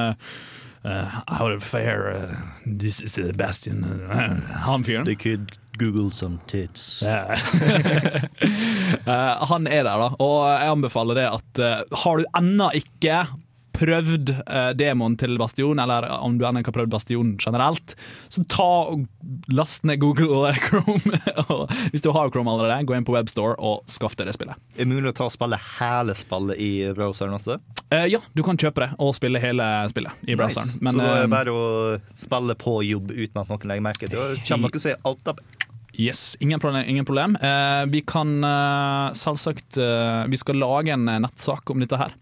uh, out of fair, uh, this is Bastion. Uh, han fyren. Google some tits. Eh, han er der, da. Og jeg anbefaler det at eh, har du ennå ikke prøvd eh, demoen til Bastion, eller om du ennå ikke har prøvd Bastion generelt, så ta og last ned Google Chrome. og hvis du har Chrome allerede, gå inn på Webstore og skaff deg det spillet. Er det mulig å ta og spille hele spillet i browseren også? Eh, ja, du kan kjøpe det og spille hele spillet i browseren. Nice. Men, så da er eh, det bare å spille på jobb uten at noen legger merke til det. Kommer dere se alt opp? Yes, ingen problem. Ingen problem. Eh, vi kan eh, selvsagt eh, Vi skal lage en eh, nettsak om dette her.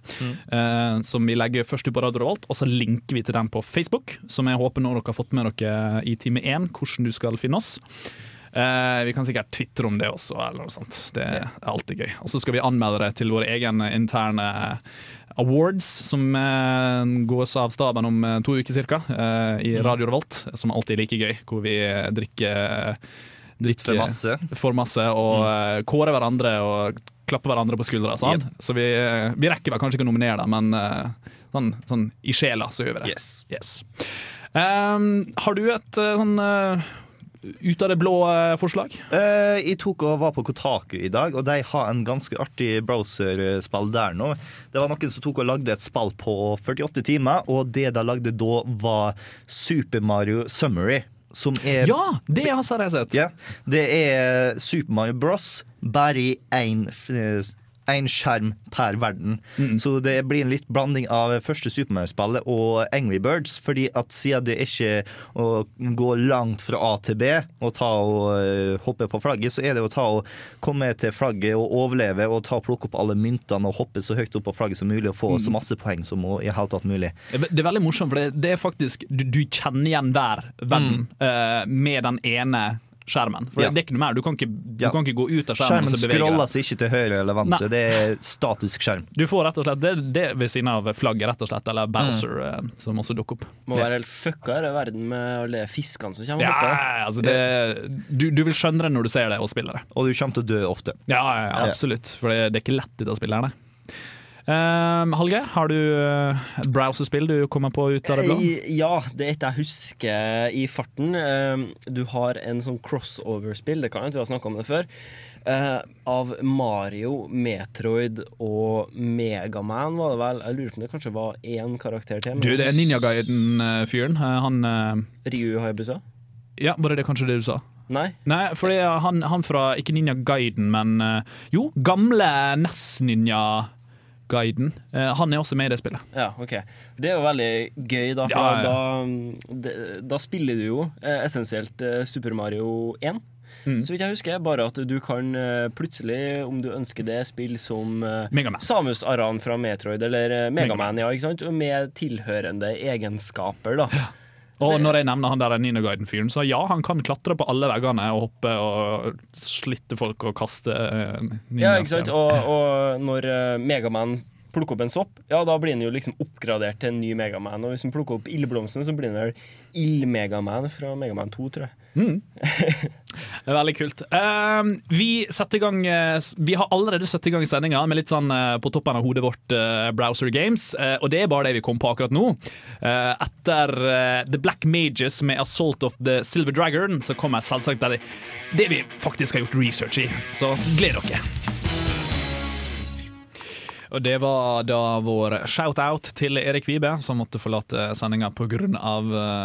Eh, som vi legger først ut på Radio Revolt, og så linker vi til den på Facebook. Som jeg håper nå dere har fått med dere i time én, hvordan du skal finne oss. Eh, vi kan sikkert tvitre om det også, eller noe sånt. Det er alltid gøy. Og så skal vi anmelde det til vår egen interne awards, som eh, gås av staben om eh, to uker ca. i Radio Revolt. Som alltid er like gøy, hvor vi eh, drikker drikke For masse. for masse og mm. kåre hverandre og klappe hverandre på skuldra. Sånn. Så vi, eh, vi rekker vel kanskje ikke å nominere dem, men eh, sånn, sånn i sjela så gjør vi det. Yes. Um, har du et eh, sånn uh, ut av det blå eh, forslag? Uh, jeg tok og var på Kotaku i dag, og de har en ganske artig browserspill der nå. Det var noen som tok og lagde et spill på 48 timer, og det de lagde da, var Super Mario Summary. Som er Ja, det har jeg sett. Ja, det er Super Mario Bros. bare i én én skjerm per verden. Så det blir en litt blanding av første Super Mario-spillet og Angry Birds. Fordi at siden det ikke er å gå langt fra A til B og ta og eh, hoppe på flagget, så er det å ta og komme til flagget og overleve og ta og plukke opp alle myntene og hoppe så høyt opp på flagget som mulig og få så masse poeng som i hele tatt mulig. Det er veldig morsomt, for det, det er faktisk Du, du kjenner igjen hver verden eh, med den ene skjermen. For Ja. det er ikke noe mer. Du kan ikke, du Ja. kan ikke gå ut av skjermen, Skjermen scrolles scroller seg ikke til høyre eller venstre. Det er statisk skjerm. Du får rett og slett det, det ved siden av flagget, rett og slett, eller Bowser, mm. som også dukker opp. Må være helt fucka i verden med alle fiskene som kommer Ja, opp Ja, altså det, du, du vil skjønne det når du ser det og spiller det. Og du kommer til å dø ofte. Ja, ja, ja absolutt. For det, det er ikke lett dette spillet her, nei. Um, Hallgeir, har du uh, et browserspill du kommer på ut av det blå? Eh, Ja, det er et jeg husker i farten. Uh, Du har en sånn crossover-spill, det kan jeg ikke ha snakka om det før, Uh, av Mario, Metroid og Megaman, var det vel. Jeg lurer på om det kanskje var én karakter til. Du, det er Ninja Guiden-fyren. Han eh, Ryu Hayabusa? Ja, var det det kanskje det du sa? Nei? Nei, fordi han, han fra Ikke Ninja Guiden, men eh, Jo, gamle NES-ninja-guiden. Eh, han er også med i det spillet. Ja, ok. Det er jo veldig gøy, da. For Ja, ja. Da, da, spiller du jo eh, essensielt eh, Super Mario 1. Mm. Så vidt jeg husker, bare at du kan plutselig, om du ønsker det, spille som. Samus Aran fra Metroid, eller Megaman, Megaman, ja, ikke sant? Med tilhørende egenskaper, da. Og når jeg nevner han der Ninja Guiden-fyren, så ja, han kan klatre på alle veggene og hoppe og slitte folk og kaste uh, Ja, ikke sant? Og, og når eh, Megaman plukker opp en sopp, ja, da blir han jo liksom oppgradert til en ny Megaman. Og hvis han plukker opp ildblomsten, så blir han vel Ild-Megaman fra Megaman 2, tror jeg. Det er veldig kult. Uh, vi i gang uh, Vi har allerede satt i gang sendinga med litt sånn uh, på toppen av hodet vårt eh, Browser Games, og det er bare det vi kom på akkurat nå. Eh, etter The Black Mages med Assault of the Silver Dragon, så kommer selvsagt det, det vi faktisk har gjort research i. Så gled dere. Og det var da vår shout-out til Erik Vibe, som måtte forlate sendinga pga.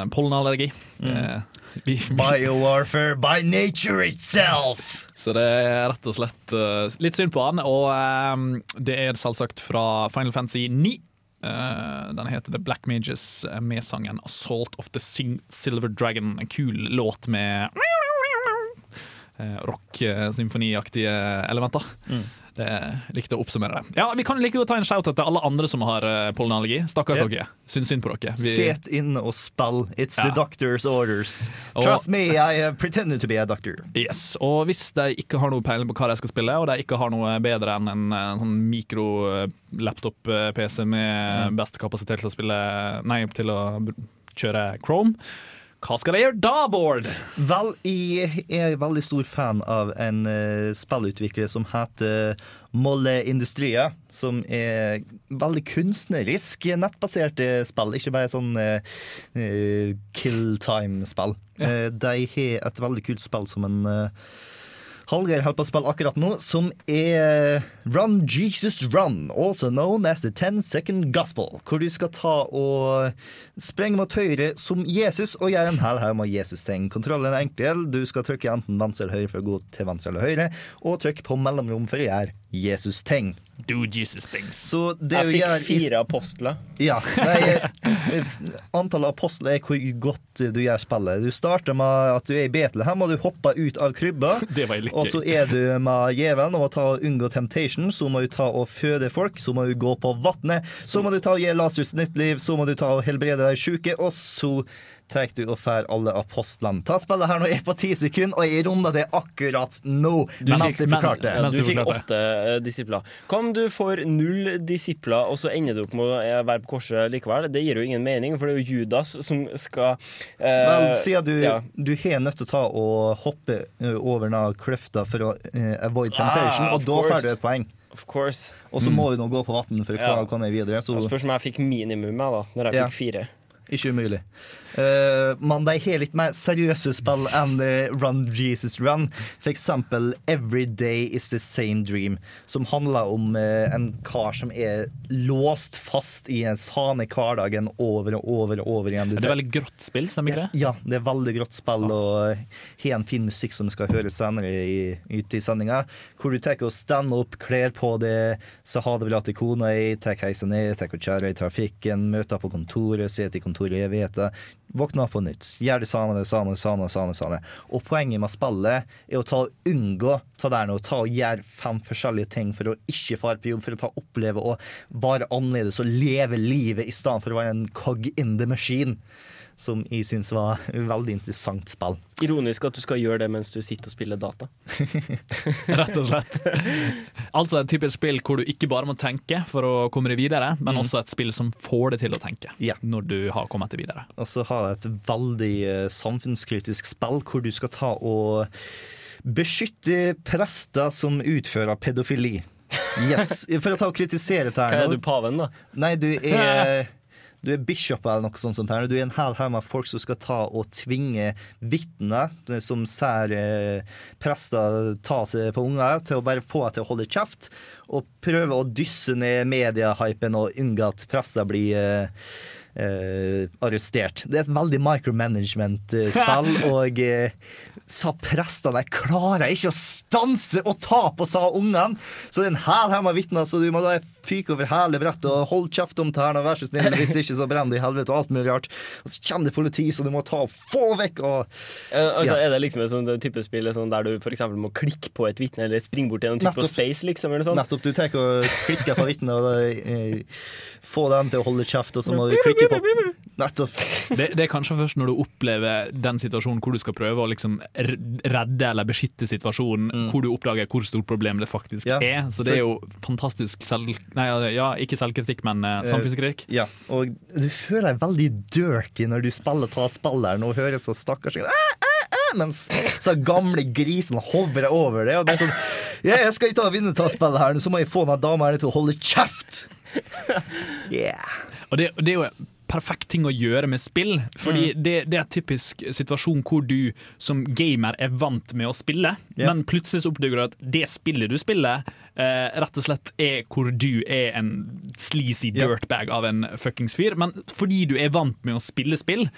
Pollenallergi. Eh, vi, vi, Biowarfare by nature itself! så det er rett og slett uh, litt synd på han. Og eh, det er selvsagt fra Final Fantasy 9. Uh, den heter The Black Mages eh, med sangen 'Assault of the Sing Silver Dragon'. En kul låt med eh, rock-symfoniaktige elementer. Det likte å oppsummere det. Ja, Vi kan like godt ta en shout-out til alle andre som har uh, pollenallergi. Stakkars Ja. dere. Syns synd på dere. Vi, Set inne og spill. It's the doctor's orders. Og- Trust me, I have pretended to be a doctor. Yes, og hvis de ikke har noe peiling på hva de skal spille, og de ikke har noe bedre enn en, en sånn mikro-laptop-PC med beste kapasitet til å spille Nei, til å kjøre Chrome, hva skal de gjøre da, Bård? Vel, jeg er veldig stor fan av en uh, spillutvikler som heter Molle Industria, som er veldig kunstnerisk nettbaserte spill, ikke bare sånn uh, uh, kill time-spill. Ja. Uh, de har et veldig kult spill som en uh, Hallgeir holder på å spille akkurat nå, som er Run Jesus Run, also known as the Ten second gospel. Hvor du skal ta og sprenge mot høyre som Jesus og gjøre en hel haug med Jesus-ting. Kontrollen er enkel. Du skal trykke enten venstre eller høyre for å gå til venstre eller høyre, og trykke på mellomrom for å gjøre Jesus-ting. Do Jesus things. Så det Jeg fikk gjør, fire apostler. ja. Nei, antallet apostler er hvor godt du gjør spillet. Du starter med at du er i Betlehem, og du hopper ut av krybba. Det var Og så er du med djevelen og må ta og unngå temptation. Så må du ta og føde folk, så må du gå på vannet. Så må du ta og gi Lasius nytt liv, så må du ta og helbrede de sjuke, og så tar du og får alle apostlene. Ta spillet her nå er på ti sekunder, og jeg runder det akkurat nå. Du men fikk- men-. Ja, du fikk åtte eh, disipler. Hva om du får null disipler, og så ender du opp med å eh, være på korset likevel? Det gir jo ingen mening, for det er jo Judas som skal eh, Vel, siden du, ja. du har nødt til å ta og hoppe over den kløfta for å ø, avoid temptation, Ah, og da får du et poeng. Of course. Og så må du nå gå på vann for å klare Ja. å komme videre. Så spørs om jeg fikk minimum, jeg, da. Når jeg Ja. fikk fire. Ikke umulig. Uh, men de har litt mer seriøse spill enn eh, Run Jesus Run. Eksempel Every Day Is The Same Dream, som handler om uh, en kar som er låst fast i en sane hverdagen over og over og over igjen. Er Det er veldig grått spill, stemmer ikke det? Ja, det er veldig grått spill og har en fin musikk som vi skal høre senere i, ute i sendinga. Hvor du tar og stander opp, kler på det, så ha det bra til kona tar heisen ned, tar og kjører i trafikken, møter på kontoret, sitter i kontoret i evigheter. Våkne opp på nytt. Gjør det samme, det samme, det samme, det samme, samme. Og poenget med spillet er å ta unngå ta der nå, ta og gjøre fem forskjellige ting for å ikke fare på jobb, for å ta oppleve og være annerledes og leve livet i stedet for å være en cog in the machine som jeg syns var et veldig interessant spill. Ironisk at du skal gjøre det mens du sitter og spiller data. Rett og slett. Altså et typisk spill hvor du ikke bare må tenke for å komme deg videre, men også et spill som får deg til å tenke Ja. når du har kommet deg videre. Og så har jeg et veldig eh, samfunnskritisk spill hvor du skal ta og beskytte prester som utfører pedofili. Yes, For å ta og kritisere dette Hva er du, paven, da? Nei, du er du er bishop eller noe sånt. sånt her. Du er en hel haug med folk som skal ta og tvinge vitner som ser eh, prester ta seg på unger, til å bare få dem til å holde kjeft. Og prøve å dysse ned mediehypen og unngå at prester blir eh, eh, arrestert. Det er et veldig micromanagement-spill, og eh, sa prestene jeg klarer ikke å stanse å ta på sa ungene. Så det er en hel her med vitner, så du må da fyke over hele brettet og holde kjeft om tærne, vær så snill, hvis ikke så brenner det i helvete og alt mulig rart. Og så kommer det politi, så du må ta og få vekk og ja. altså, Er det liksom et sånt type spill sånn der du eksempel må klikke på et vitne, eller springe bort til en type Nettopp. space, liksom? Eller noe sånt? Nettopp, du tar og klikker på vitnet og eh, få dem til å holde kjeft, og så må du klikke på Nettopp. Det, det er kanskje først når du opplever den situasjonen hvor du skal prøve å liksom redde eller beskytte situasjonen, hvor du oppdager hvor stort problem det faktisk Mm. Ja, er. Så det er jo fantastisk selv... Nei, ja, ikke selvkritikk, men eh, samfunnskritikk. Ja, og du føler deg veldig dirty når du spiller ta spilleren og hører så stakkars «Æ, æ, æ», mens så gamle grisen hovrer over det. Og det er sånn Ja, jeg skal ikke ta vinnertaspillet ta spillet her, så må jeg få den dama her til å holde kjeft! Yeah. Og det, det er jo perfekt ting å gjøre med spill. Fordi Mm. det, det er typisk situasjon hvor du som gamer er vant med å spille, Ja. men plutselig så oppdager du at det spillet du spiller, eh, rett og slett er hvor du er en sleazy Ja. dirtbag av en fuckings fyr. Men fordi du er vant med å spille spill,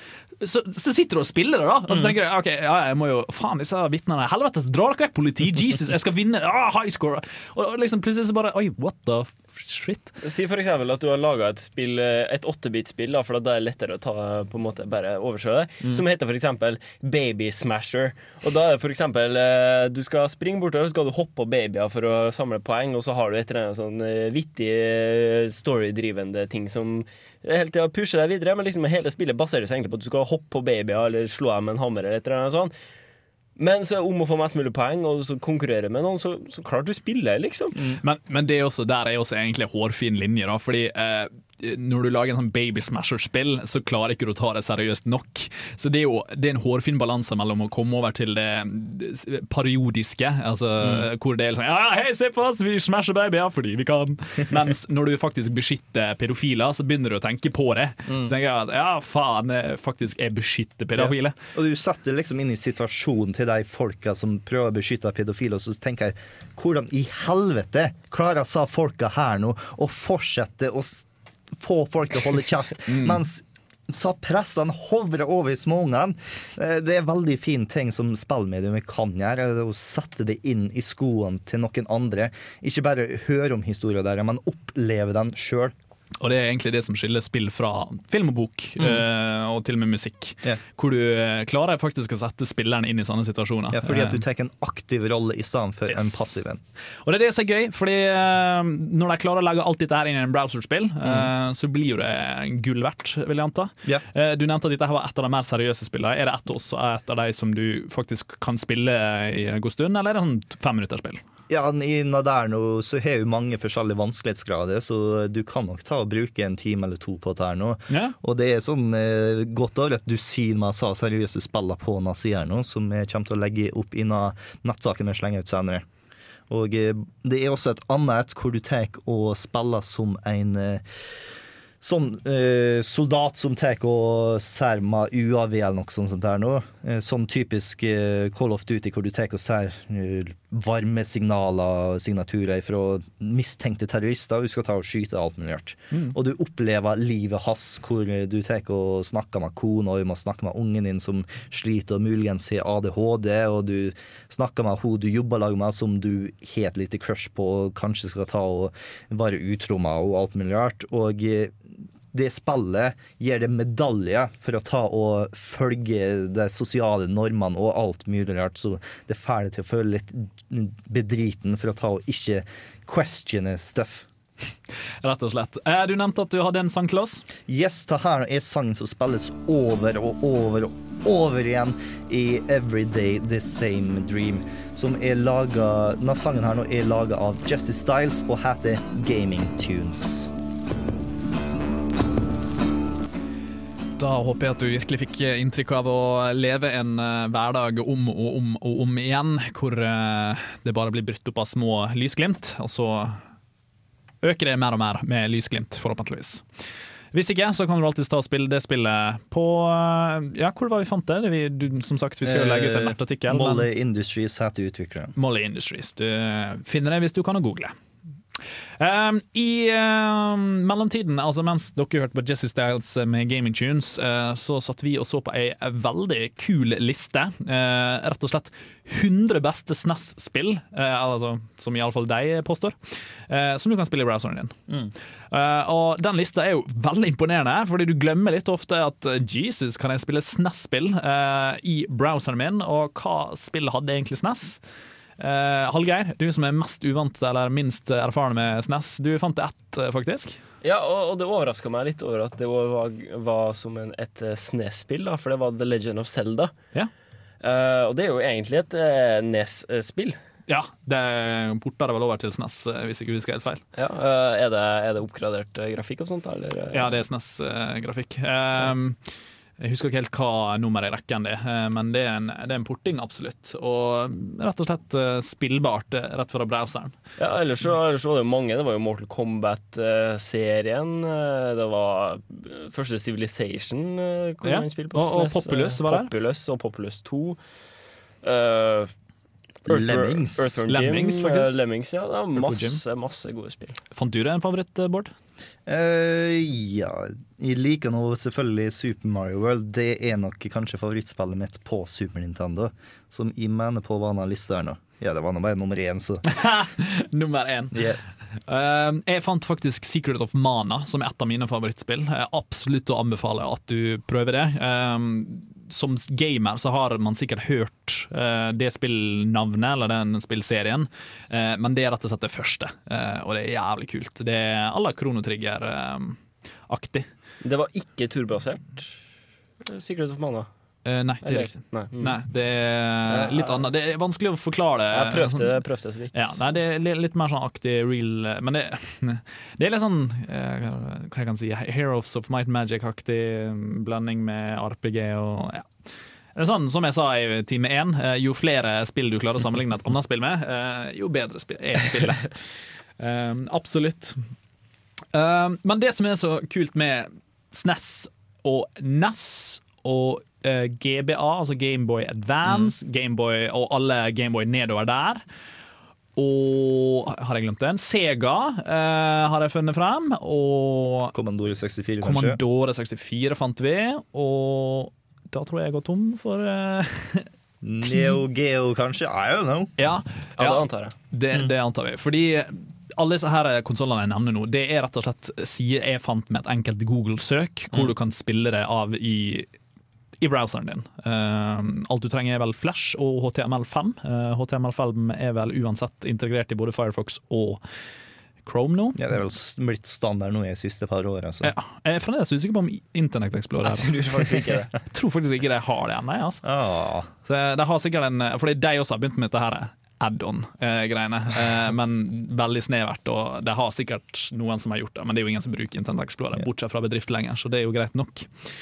så, så sitter du og spiller det, da. Og Mm. så tenker du ok, ja, jeg må jo Faen, disse vitnene Helvete, dra dere vekk, politi! Jesus, jeg skal vinne! Ah, high score! Og, liksom plutselig så bare Oi, what the shit? Si for eksempel at du har laga et spill, et 8-bit-spill, da, for da er det lettere å ta på en måte bare overse det, Mm. som heter for eksempel Baby Smasher. Og da er det for eksempel eh, Du skal springe bortover, så skal du hoppe på babyer for å samle poeng, og så har du et eller annet sånn eh, vittig eh, storydrivende ting som hele tida pushe deg videre, men liksom hele spillet baserer seg egentlig på at du skal hoppe på babyer eller slå dem med en hammer eller et eller annet sånt. Men så om å få mest mulig poeng og så konkurrere med noen, så, så klart du spiller, liksom. Men, men det er også, der er også egentlig hårfin linje, da. Fordi eh, når du lager en sånn Baby Smasher-spill, så klarer ikke du å ta det seriøst nok. Så det er jo det er en hårfin balanse mellom å komme over til det periodiske, altså mm. hvor det er sånn Ja, hei, se på oss, vi smasher babyer fordi vi kan. Mens når du faktisk beskytter pedofiler, så begynner du å tenke på det. Så tenker jeg at ja, faen, eh, faktisk jeg beskytter pedofile. Og du setter liksom inn i situasjonen til de folka som prøver å beskytte pedofile, og så tenker jeg hvordan i helvete klarer sa folka her nå å fortsette å få folk til å holde kjeft, mens så pressene hovrer over småungene. Eh, Det er veldig fin ting som spillmediumet kan gjøre. det Å sette det inn i skoene til noen andre. Ikke bare høre om historier der, men oppleve den sjøl. Og det er egentlig det som skiller spill fra film og bok, eh, og til og med musikk. Yeah. Hvor du eh, klarer faktisk å sette spilleren inn i sånne situasjoner. Ja, fordi at du Eh, tar en aktiv rolle i stedet for en passiv en. Og det er det som er gøy, fordi uh, når de klarer å legge alt dette her inn i en browserspill, eh, så blir jo det gull verdt, vil jeg anta. Yeah. Du nevnte at dette her var et av de mer seriøse spillene. Er det et, også et av de som du faktisk kan spille i en god stund, eller er det sånn femminutterspill? Ja, I Naderno så har jo mange forskjellige vanskelighetsgrader, så du kan nok ta og bruke en time eller to på dette her nå. Ja. Og det er sånn eh, godt over et dusin med sa seriøse spiller på Nazier nå, som jeg kommer til å legge opp innen nettsaken vi slenger ut senere. Og eh, det er også et annet hvor du tar og spiller som en eh, Sånn eh, soldat som tar og ser med UAV eller noe sånt som det er nå. Eh, sånn typisk eh, Call of Duty hvor du tar og ser varmesignaler og signaturer fra mistenkte terrorister, du skal ta og skyte alt mulig rart. Og du opplever livet hans, hvor du tar og snakker med kona, du må snakke med ungen din som sliter og muligens har ADHD, og du snakker med hun du jobber lag med som du har et lite crush på, og kanskje skal ta og være utro med, og alt mulig rart. Og eh, det spillet gir deg medaljer for å ta og følge de sosiale normene og alt mulig rart, så det får deg til å føle litt bedriten for å ta og ikke questione stuff. Rett og slett. Eh, du nevnte at du hadde en sang til oss. Yes, det her er sangen som spilles over og over og over igjen i Everyday The Same Dream, som er laga Denne sangen her nå er laga av Jesse Styles og heter Gaming Tunes. Da håper jeg at du virkelig fikk inntrykk av å leve en eh, hverdag om og om og om igjen, hvor eh, det bare blir brutt opp av små lysglimt, og så øker det mer og mer med lysglimt, forhåpentligvis. Hvis ikke, så kan du alltid ta og spille det spillet på eh, Ja, hvor var vi fant det? vi, du, som sagt, vi skal jo legge ut en nettartikkel. Molly Industries heter utvikleren. Molly Industries. Du finner det hvis du kan google. Um, I um, mellomtiden, altså mens dere hørte på Jesse Styles med Gaming Tunes, uh, så satt vi og så på ei veldig kul liste. Uh, rett og slett 100 beste SNES-spill, uh, altså, som iallfall de påstår, uh, som du kan spille i browseren din. Uh, og Den lista er jo veldig imponerende, fordi du glemmer litt ofte at Jesus, kan jeg spille SNES-spill i browseren min, og hva spill hadde egentlig SNES? Uh, Hallgeir, du som er mest uvant eller minst erfaren med SNES, du fant ett, uh, faktisk. Ja, og, og det overraska meg litt over at det var, var som en, et eh, SNES-spill, for det var The Legend of Zelda. Ja. Uh, og det er jo egentlig et uh, NES-spill. Ja, det porta det vel over til SNES, uh, hvis jeg ikke husker helt feil. Ja, eh, er, det, er det oppgradert eh, grafikk og sånt, da? Eller? eh? Ja, det er SNES-grafikk. Um, Jeg husker ikke helt hva nummer i rekken det er, eh, men det er, en, det er en porting, absolutt. Og rett og slett eh, spillbart eh, rett fra browseren. Ja, ellers, så, ellers var det jo mange. Det var jo Mortal Kombat-serien. Det var første Civilization kunne Ja, man spille på og- og SNES, Populous var der. Populous og Populous 2. Eh, Earthworm- Lemmings. Earthworm Lemmings, Jim, faktisk. eh, Lemmings, ja. Det masse, masse gode spill. Fant du deg en favoritt, eh, Bård? Uh, ja, jeg liker nå selvfølgelig Super Mario World. Det er nok kanskje favorittspillet mitt på Super Nintendo. Som jeg mener på var til lista her nå. Ja, det var nå bare nummer én, så Nummer én. yeah. Uh, jeg fant faktisk Secret of Mana som er et av mine favorittspill. Jeg absolutt å anbefale at du prøver det. Eh, som gamer så har man sikkert hørt uh, det spillnavnet eller den spillserien, uh, men det er rett og slett det første, uh, og det er jævlig kult. Det er à la Kronotrigger-aktig. Det var ikke turbasert. Sikkerhet for Mana. Eh, nei, det er riktig. Nei. Mm. Nei, det er litt annet. Det er vanskelig å forklare det. Jeg prøvde, Sånn- prøvde så vidt. Ja, nei, det er litt mer sånn aktig real Men det, det er litt sånn uh, Hva jeg kan si Heroes of Might Magic-aktig mm, blanding med RPG og ja. Sånn, Som jeg sa i time én, eh, jo flere spill du klarer å sammenligne et annet spill med, jo bedre spill er spillet. Eh, absolutt. Eh, men det som er så kult med SNES og NES og eh, GBA, altså Gameboy Advance, Gameboy og alle Gameboy nedover der og har jeg glemt den? Sega uh, har jeg funnet frem. Og Commodore 64, kanskje. Commodore 64 fant vi. Og da tror jeg jeg går tom for uh, Neo Geo, kanskje? I don't know. Ja, Ja, det antar jeg. det, det antar vi. Fordi alle disse her konsollene jeg nevner nå, det er rett og slett sider jeg fant med et enkelt Google-søk, hvor du kan spille det av i i browseren din. Uh, alt du trenger er vel Flash og HTML5. Uh, HTML5 er vel uansett integrert i både Firefox og Chrome nå. Ja, Det er vel blitt standard nå i de siste par åra. Så. Ja, jeg er fremdeles usikker på om Internett Explorer Jeg tror faktisk ikke det. Jeg tror faktisk ikke de har det ennå. Altså. Ah, Så de har sikkert en Fordi de også har begynt med dette her add-on-greiene, eh, men veldig snevert. Og det har sikkert noen som har gjort det, men det er jo ingen som bruker Internett Explorer, bortsett fra bedrift lenger, så det er jo greit nok.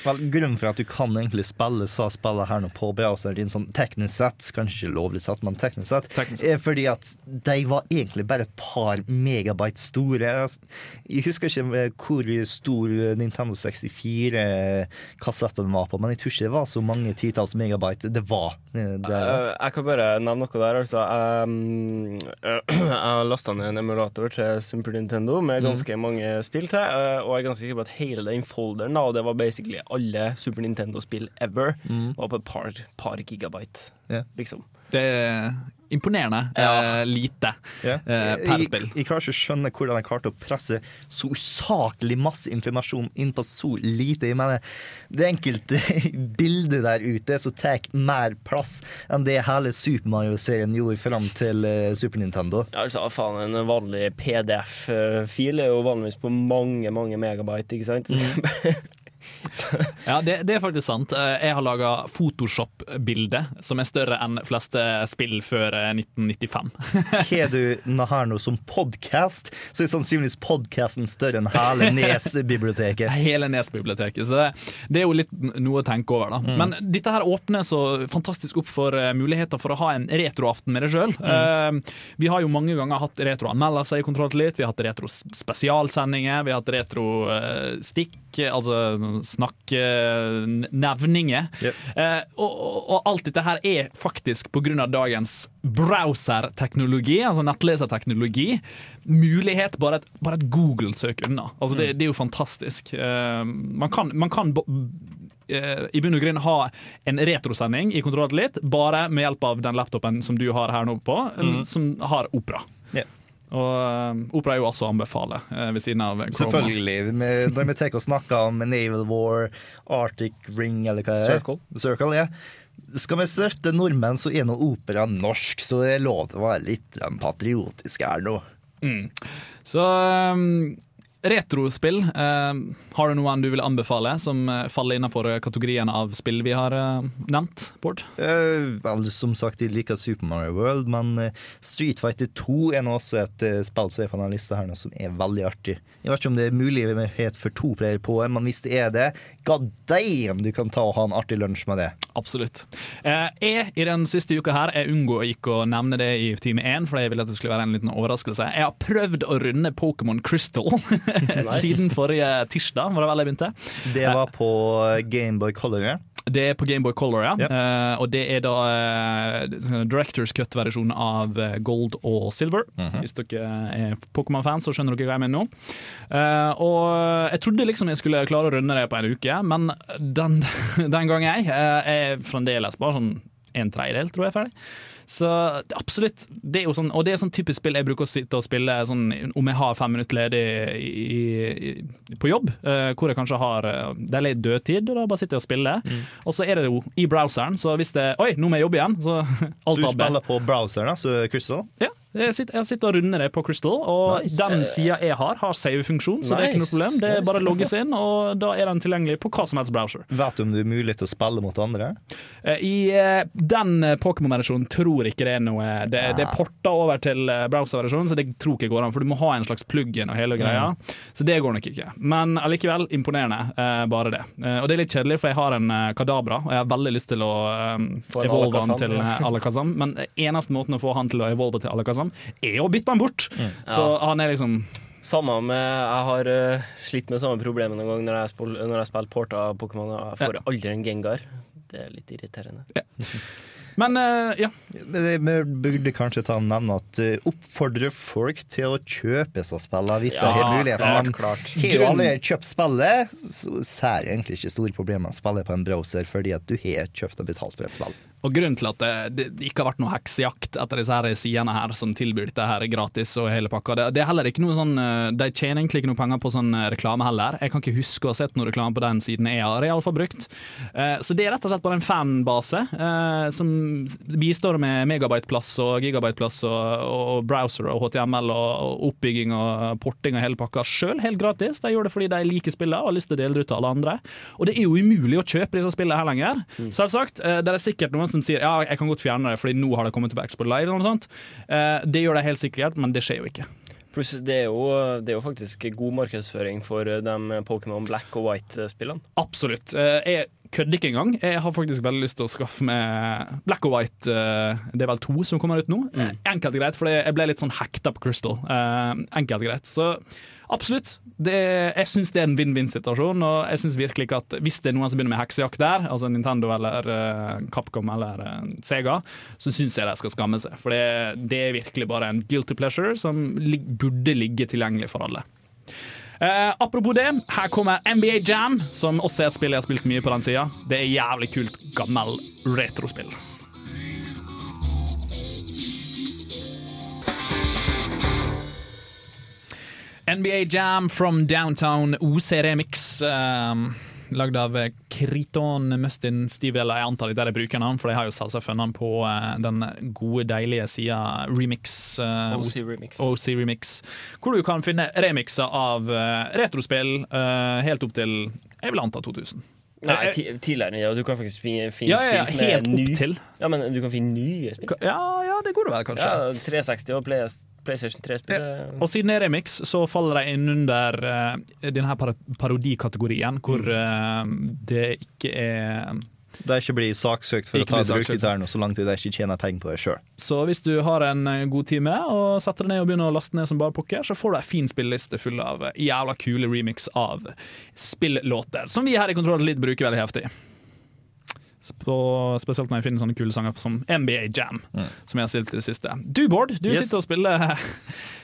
vel, grunnen for at du kan egentlig spille sa spillet her nå på browseren din sånn teknisk sett, kanskje ikke lovlig sett, men teknisk sett, Teknisk sett. er fordi at de var egentlig bare et par megabyte store. Jeg husker ikke hvor stor Nintendo 64-kassetten var på, men jeg tror ikke det var så mange titalls megabyte det var. Det. Eh, jeg kan bare nevne noe der. Altså. Um, jeg har lasta ned en emulator til Super Nintendo med ganske mange spill til. eh, og jeg er ganske sikker på at hele den folderen, da, og det var basically alle Super Nintendo-spill ever, var på et par, par gigabyte. Yeah. Liksom. Det er imponerende Ja. eh, lite eh, per jeg, spill. jeg klarer ikke å skjønne hvordan de klarte å presse så usaklig masse informasjon inn på så lite. Jeg mener, Det enkelte bildet der ute som tar mer plass enn det hele Super Mario-serien gjorde fram til eh, Super Nintendo. Ja, altså, faen, En vanlig PDF-fil er jo vanligvis på mange mange megabyte, ikke sant? Ja, det, det er faktisk sant. Eh, Jeg har laga Photoshop-bilde som er større enn fleste spill før eh, 1995. Har du har noe som podkast, så er sannsynligvis podkasten større enn hele Nes-biblioteket. Hele Nes-biblioteket. Så det, det er jo litt noe å tenke over, da. Men dette her åpner så fantastisk opp for eh, muligheter for å ha en retroaften med deg sjøl. vi har jo mange ganger hatt retroanmeldelser i Kontroll til litt, vi har hatt retro-spesialsendinger, vi har hatt retro-stikk, altså snakk-nevninger. Yep. Eh, og, og, alt dette her er faktisk av dagens browser-teknologi, altså nettleserteknologi, mulighet bare et, bare et Google-søk unna. Altså det, det er jo fantastisk. Eh, man kan, man kan eh, i bunn og grunn ha en retrosending i Kontroll litt, bare med hjelp av den laptopen som du har her nå på, som har Opera. Ja. Og eh, Opera er jo også å anbefale, eh, ved siden av Chroma. Selvfølgelig. Når vi tar og snakker om Naval War, Arctic Ring eller hva det er. Circle. Circle, ja. Skal vi støtte nordmenn, så er nå opera norsk, så det er lov til å være litt um, patriotisk her nå. Så um, retrospill. Eh, har du noen du vil anbefale som eh, faller innenfor kategorien av spill vi har eh, nevnt, Bård? Eh, vel, som sagt, jeg liker Super Mario World, men eh, Street Fighter 2 er nå også et eh, spill som er på denne lista her nå, som er veldig artig. Jeg vet ikke om det er mulighet for to player på, men hvis det er det, god damn, du kan ta og ha en artig lunsj med det. Absolutt. Eh, jeg i den siste uka her, jeg unngår ikke å nevne det i time én, for jeg ville at det skulle være en liten overraskelse. Jeg har prøvd å runde Pokémon Crystal siden forrige tirsdag, var det vel jeg begynte. Det var på Gameboy Color. ja. Det er på Gameboy Color, ja. Yep. Uh, og det er da uh, Directors Cut-versjonen av eh, Gold og Silver. Hvis dere er Pokémon-fans, så skjønner dere hva jeg mener nå. Uh, og jeg trodde liksom jeg skulle klare å runde det på en uke, men den, den gang jeg eh, er fremdeles bare sånn en tredjedel, tror jeg, ferdig. Så absolutt. Det er jo sånn, og det er sånn typisk spill jeg bruker å sitte og spille sånn, om jeg har fem minutter ledig i, i, på jobb, uh, hvor jeg kanskje har eh, Det er litt dødtid, og da bare sitter jeg og spiller. Mm. Og så er det jo i browseren, så hvis det Oi, nå må jeg jobbe igjen! Så alt Så du spiller på browseren, altså Crystal? Ja, jeg sitter, jeg sitter og runder det på Crystal, og Nice. den sida jeg har, har save-funksjon, så det er ikke noe problem. Det er bare å logge seg inn, og da er den tilgjengelig på hva som helst browser. Vet du om det er mulig til å spille mot andre? Eh, I eh, den eh, Pokémon-versjonen tror ikke det er noe Det, det er porta over til browser-versjonen, så det tror ikke går an, for du må ha en slags plug-in og hele greia. Så det går nok ikke. Men allikevel, imponerende. bare det. Og det er litt kjedelig, for jeg har en Kadabra, og jeg har veldig lyst til å um, evolve han til Alakazam, men eneste måten å få han til å evolve til Alakazam, er å bytte han bort. Så han er liksom Samme med Jeg har eh, slitt med samme problemet noen gang når jeg, spil, når jeg spiller porta Pokémon. Jeg får aldri en Gengar. Det er litt irriterende. Men uh, ja. Vi burde kanskje ta og nevne at uh, oppfordre folk til å kjøpe seg spillene hvis de Ja, har muligheten. klart, Man klart. har alle kjøpt spillet, så er det egentlig ikke store problemer å spille på en browser fordi at du har kjøpt og betalt for et spill. Og grunnen til at det, det ikke har vært noe heksejakt etter disse her sidene her som tilbyr dette her gratis og hele pakka, det, det er heller ikke noe sånn eh, De tjener egentlig ikke noe penger på sånn eh, reklame heller. Jeg kan ikke huske å ha sett noe reklame på den siden jeg har iallfall brukt. Eh, Så det er rett og slett bare en fanbase som bistår med megabyteplass og gigabyteplass og, og browser og HTML og, oppbygging og porting og hele pakka sjøl, helt gratis. De gjør det fordi de liker spillene og har lyst til å dele det ut til alle andre. Og det er jo umulig å kjøpe disse spillene her lenger. Selvsagt. eh, Det er sikkert noen som sier ja, jeg kan godt fjerne det fordi nå har det kommet til på Live. eller noe sånt. Eh, Det gjør de helt sikkert, men det skjer jo ikke. Pluss det det er jo faktisk god markedsføring for de Pokémon Black og White-spillene. Absolutt. Eh, Jeg kødder ikke engang. Jeg har faktisk veldig lyst til å skaffe meg Black og White. eh, Det er vel to som kommer ut nå. Mm. Enkelt og greit, for jeg ble litt sånn hekta på Crystal. Eh, Enkelt og greit. Så absolutt. Det, jeg syns det er en vinn-vinn-situasjon, og jeg synes virkelig ikke at hvis det er noen som begynner med heksejakt der, altså Nintendo eller uh, Capcom eller uh, Sega, så syns jeg de skal skamme seg. For det, det er virkelig bare en guilty pleasure som li burde ligge tilgjengelig for alle. Uh, apropos det, her kommer NBA Jam, som også er et spill jeg har spilt mye på den sida. Det er jævlig kult, gammel retrospill. NBA Jam from Downtown OC Remix. Um, Lagd av eh, Kriton Mustin Stivel. Jeg antar det er brukernavn, for de har jo selvsagt funnet den på uh, den gode, deilige sida Remix. Uh, OC Remix. OC Remix. Hvor du kan finne remixer av uh, retrospill eh, helt opp til jeg vil anta 2000. Nei, ti tidligere. Ja, du kan faktisk finne, finne Ja, ja, ja, spill som er helt ny. opp til. Ja, men du kan finne nye spill. Ja, ja, det går det vel, kanskje. Ja, 360 og Play, PlayStation 3-spill. Og siden det er remix, så faller de inn under uh, denne par parodikategorien, hvor uh, det ikke er De ikke blir saksøkt for Ikke å ta blir saksøkt. brukertiden så lang tid de ikke tjener penger på det sjøl. Så hvis du har en eh, god time og setter deg ned og begynner å laste ned som bare pokker, så får du ei fin spilleliste full av eh, jævla kule remix av spillåter, som vi her i Kontroll Litt bruker veldig heftig. På, spesielt når jeg finner sånne kule sanger som NBA Jam, som jeg har stilt til det siste. Du, Bård, du Yes. sitter og spiller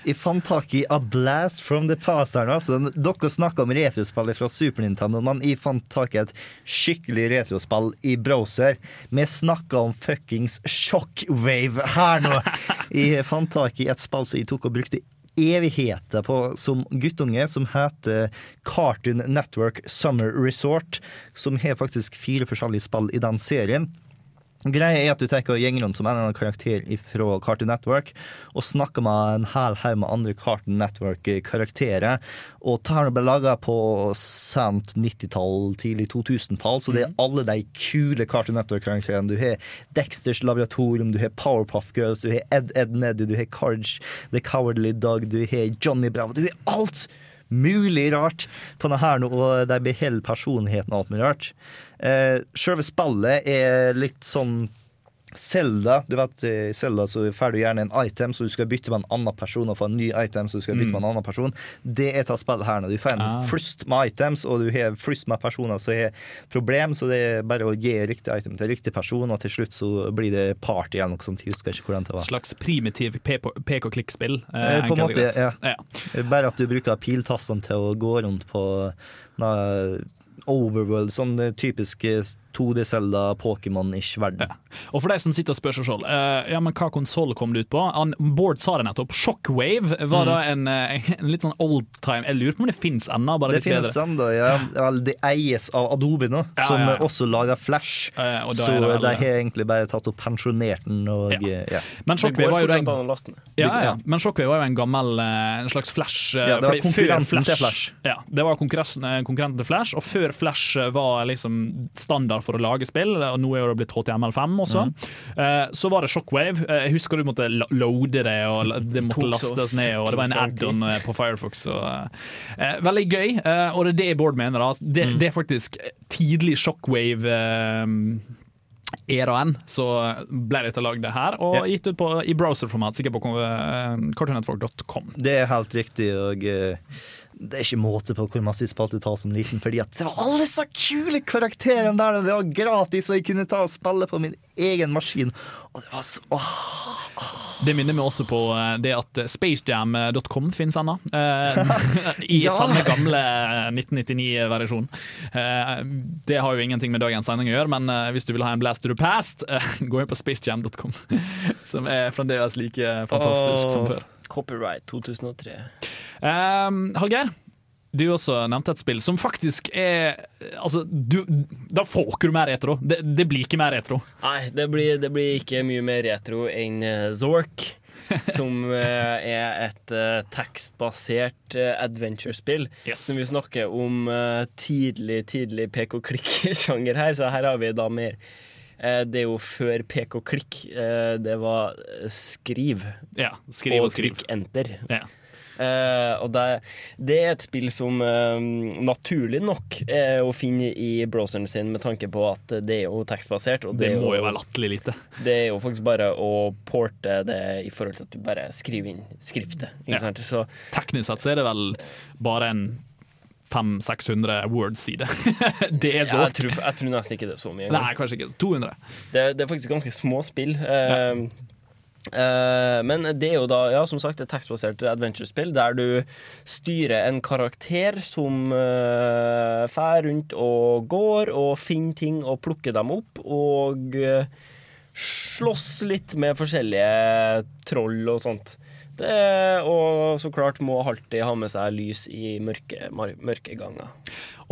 Jeg fant tak i A Blast from the Past. Altså, dere snakka om retrospill fra Super Nintendo, men jeg fant tak i et skikkelig retrospill i browser. Vi snakka om fuckings shockwave her nå. Jeg fant tak i et spill som jeg tok og brukte evigheter på som guttunge, som heter Cartoon Network Summer Resort, som har faktisk fire forskjellige spill i den serien. Greia er at du å gjenge rundt som en eller annen karakter fra Cartoon Network og snakker med en hel haug med andre Cartoon Network-karakterer. Og her ble laga på sent 90-tall, tidlig 2000-tall, så det er alle de kule Cartoon Network-karakterene. Du har Dexters Laboratorium, du har Powerpuff Girls, du har Ed Ed Neddy, du har Courage The Cowardly Dog, du har Johnny Bravo. Du har alt! Mulig rart på det her nå, og de beholder personligheten og alt mulig rart. Eh, Selve spillet er litt sånn Selda, du vet, I Selda så får du gjerne en item, så du skal bytte med en annen person. Og få en ny item, så du skal bytte med en mm. annen person Det er av spillet her nå. Du får en ah. flust med items, og du har flust med personer som har problem, så det er bare å gi riktig item til riktig person, og til slutt så blir det party eller noe sånt. Jeg husker ikke hvordan det var. Slags primitiv pek-og-klikk-spill? Eh, eh, på en måte, ja. ja. Bare at du bruker piltassene til å gå rundt på Overworld, sånn typisk eh, 2D Selda, Pokémon-ish verden. Ja. Og for deg som sitter og spør seg selv, uh, ja, hva konsoll kom det ut på? Han, Bård sa det nettopp. Shockwave var mm. da en, eh, en, litt sånn old time Jeg lurer på om det fins ennå? Det finnes ennå, ja. Vel, det eies av Adobe nå, ja, som også lager Flash. Og så de har egentlig bare tatt opp pensjonert den. Og, ja. Eh, men Shockwave var jo den, ja, ja. Men Shockwave var jo en gammel en slags Flash. Ja, det var konkurrenten flash, til Flash. Ja, det var konkurrenten til Flash, og før Flash var liksom standard for å lage spill, og nå er det blitt HTML5 også, Mhm. eh, så var det Shockwave. Eh, Jeg husker du måtte loade det, og det måtte lastes ned, og det var en add-on eh, på Firefox. Og, veldig gøy, og det er det Bård mener. det, Mm. det er faktisk tidlig Shockwave. Eraen, så ble dette lagd her, og Ja. gitt ut på, i browserformat, sikkert på uh, cartoonnetwork.com. Det er helt riktig, og eh, det er ikke måte på hvor masse jeg spilte ta som liten, fordi at det var alle så kule karakterene der, det var gratis, og jeg kunne ta og spille på min egen maskin. Og det var så åh. Det minner meg også på eh, det at spacejam.com finnes ennå. eh, I Ja. samme gamle 1999-versjon. Eh, det har jo ingenting med dagens sending å gjøre, men eh, hvis du vil ha en blast to the past, eh, gå inn på spacejam.com, som er fremdeles like fantastisk som før. Copyright 2003. Um, Hallgeir, du også nevnte et spill som faktisk er Altså, du, da får ikke du mer retro. Det, det blir ikke mer retro. Nei, det blir, det blir ikke mye mer retro enn eh, Zork. som eh, er et eh, tekstbasert adventure-spill. Yes. Når vi snakker om tidlig, tidlig pek og klikk-sjanger her, så her har vi da mer Det er jo før pek og klikk. eh, det var eh, skriv, Ja, skriv og og skriv. trykk enter. Ja. Uh, og det, det er et spill som uh, naturlig nok er å finne i browseren sin, med tanke på at det er jo tekstbasert. Og Det er må jo være latterlig lite. det er jo faktisk bare å porte det i forhold til at du bare skriver inn skriptet. Ikke Ja. sant? Så Teknisk sett så er det vel bare en 500-600 Word-sider. det er ja, så jeg, tror, jeg tror nesten ikke det er så mye. Nei, kanskje ikke. 200. Det, det er faktisk ganske små spill. Eh, Uh, men det er jo da, ja, som sagt, et tekstbasert adventure-spill der du styrer en karakter som uh, fær rundt og går og finner ting og plukker dem opp, og uh, slåss litt med forskjellige troll og sånt. Det, og så klart må alltid ha med seg lys i mørke, mørke ganger.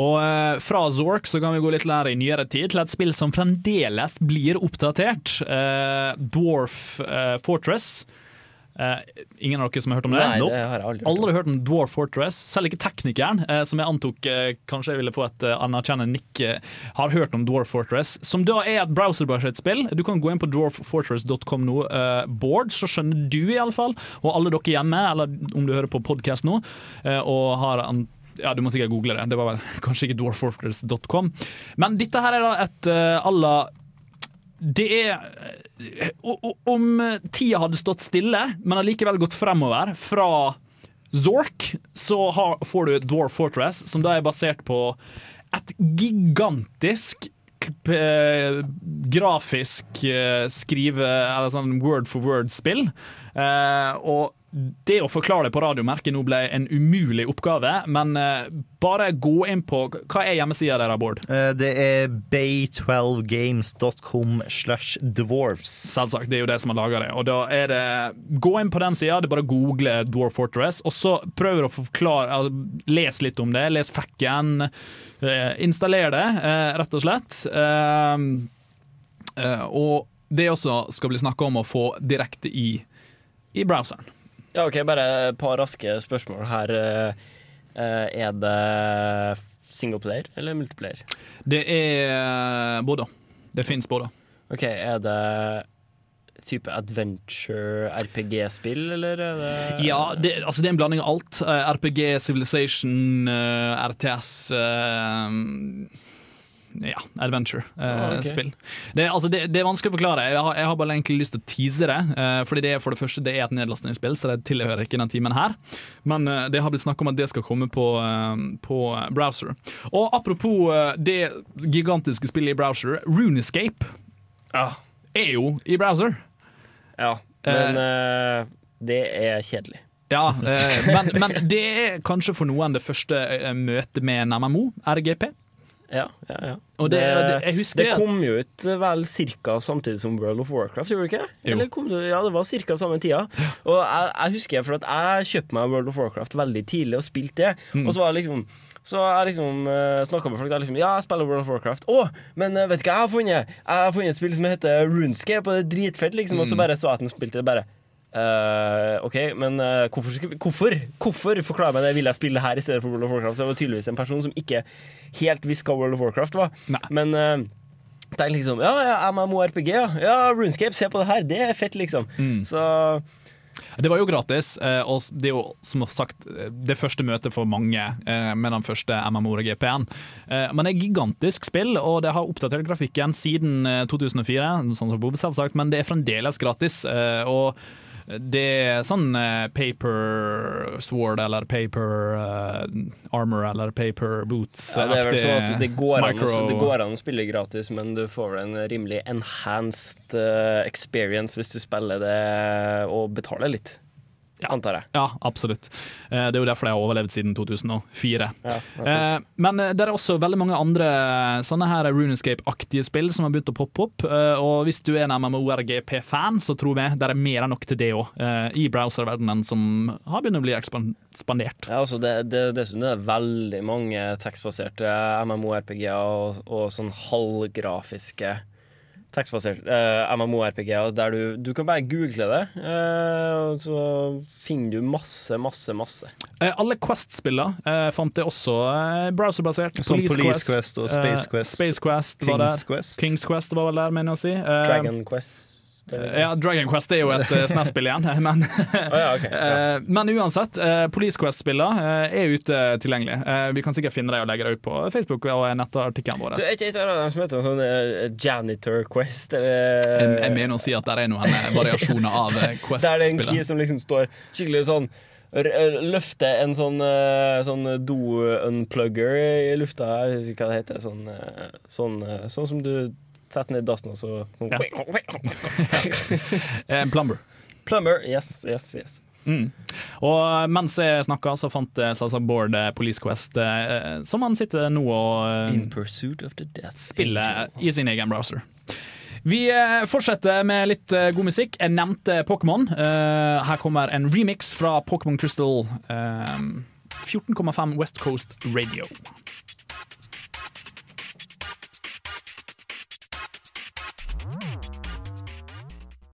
Og eh, fra Zork så kan vi gå litt lære i nyere tid til et spill som fremdeles blir oppdatert. Eh, Dwarf eh, Fortress. Eh, ingen av dere som har hørt om det? Nei, det har jeg aldri hørt om. Aldri hørt om Dwarf Fortress, selv ikke teknikeren, eh, som jeg antok eh, kanskje jeg ville få et eh, anerkjennende nikk, eh, har hørt om Dwarf Fortress. Som da er et browserbasert spill. Du kan gå inn på dwarffortress.com nå, eh, Bård, så skjønner du iallfall, og alle dere hjemme, eller om du hører på podkast nå, eh, og har an ja, Du må sikkert google det. Det var vel kanskje ikke dwarffortress.com. Men dette her er da et uh, à la det er eh, Om tida hadde stått stille, men allikevel gått fremover fra Zork, så har, får du Dwarf Fortress, som da er basert på et gigantisk eh, grafisk eh, skrive Eller sånn word for word-spill. Eh, og det å forklare det på radiomerket nå ble en umulig oppgave, men eh, bare gå inn på Hva er hjemmesida deres, Bård? Eh, Det er bay12games.com slash dwarves. Selvsagt, det er jo det som har laga det. Og da er det Gå inn på den sida, det er bare å google Dwarf Fortress, og så prøv å forklare altså, Les litt om det, les facken, eh, installer det, rett og slett. Og det også skal bli snakka om å få direkte i, i browseren. Ja, ok, Bare et par raske spørsmål her. Eh, eh, Er det singleplayer eller multiplayer? Det er eh, både. Det fins både. Ok, Er det type adventure RPG-spill, eller er det Ja, det, altså det er en blanding av alt. RPG, Civilization, eh, RTS eh, Ja, Ah, ok. adventure-spill. det, altså det, det er vanskelig å forklare. Jeg har, jeg har bare egentlig lyst til å tease det. eh, fordi det er for det første det er et nedlastningsspill, så det tilhører ikke den timen her. Men eh, det har blitt snakk om at det skal komme på, eh, på browser. Og apropos eh, det gigantiske spillet i browser, Runescape Ja. er jo i browser. ja. Men eh, det er kjedelig. Ja, men, men det er kanskje for noen det første møtet med en MMO, RGP. Ja, ja, ja. Og det, det, det kom jo ut eh, vel ca. samtidig som World of Warcraft, gjorde det ikke? Eller kom det, ja, det var ca. samme tida. Og jeg, jeg husker for at jeg kjøpte meg World of Warcraft veldig tidlig og spilte det. Mm. Og så var det liksom så jeg liksom uh, snakka med folk der liksom Ja, jeg spiller World of Warcraft. Å, men uh, vet du hva jeg har funnet? Jeg har funnet et spill som heter Runescape, og det er dritfett, liksom. Og så Mm. bare så jeg at den spilte det, bare eh, OK, men uh, hvorfor, hvorfor? Hvorfor Forklar meg det, vil jeg spille her i stedet for World of Warcraft? Det var tydeligvis en person som ikke helt visste hva World of Warcraft var. Nei. Men uh, tenk liksom Ja, ja, MMORPG, ja. ja. Runescape, se på det her. Det er fett, liksom. Så Det var jo gratis, eh, og det er jo som sagt eh, det første møtet for mange eh, med den første MMORGP-en. Men det er gigantisk spill, og det har oppdatert grafikken siden eh, 2004, sånn som Bob selvsagt, men det er fremdeles gratis. eh, Og det er sånn eh, paper sword eller paper uh, armor eller paper boots. ja, det er vel sånn at det går, an, å- det går an å spille gratis, men du får en rimelig enhanced eh, experience hvis du spiller det og betaler litt. Antar jeg. Ja, absolutt. Eh, Det er jo derfor de har overlevd siden 2004. Ja, Eh, Men eh, det er også veldig mange andre sånne her Runescape-aktige spill som har begynt å poppe opp. Og hvis du er en MMORGP-fan, så tror vi det er mer enn nok til det òg, i browserverdenen som har begynt å bli ekspandert. Ja, altså det, det, dessuten er det veldig mange tekstbaserte MMO-RPG-er og, og sånn halvgrafiske tekstbaserte uh, MMO-RPG-er der du, du kan bare google det, uh, så finner du masse, masse, masse. Uh, Alle Quest-spillene uh, fant jeg også eh, browserbasert. Som Police Quest og Space eh, Quest. Space Quest Kings. Quest. Kings Quest var vel der, mener jeg å si. Eh, Dragon Quest. Det, Ja, Dragon Quest er jo et uh, SNES-spill igjen, men oh, ja, okay, Ja. Eh, Men uansett, uh, Police Quest-spillene eh, er ute tilgjengelig. Eh, vi kan sikkert finne det og legge det ut på Facebook og nettartikkelen vår. Du, er ikke et av dem som heter sånn eh, Janitor Quest? Eller, Jeg, jeg mener å si at det er noen eh, variasjoner av eh, Der det er en key som liksom står skikkelig sånn r- en sånn, eh, sånn do-unplugger i lufta. Jeg husker ikke hva det heter. Sånn, eh, sånn, eh, sånn som du setter ned dassen og så Ja. Eh, Plumber. Plumber. Yes, yes, yes. Mm. Og mens jeg snakka, så fant altså Bård eh, Police Quest, eh, som han sitter nå og eh, In pursuit of the death spiller angel. i sin egen browser. Vi eh, fortsetter med litt eh, god musikk. Jeg nevnte Pokémon. Eh, her kommer en remix fra Pokémon Crystal. eh, 14,5 West Coast Radio.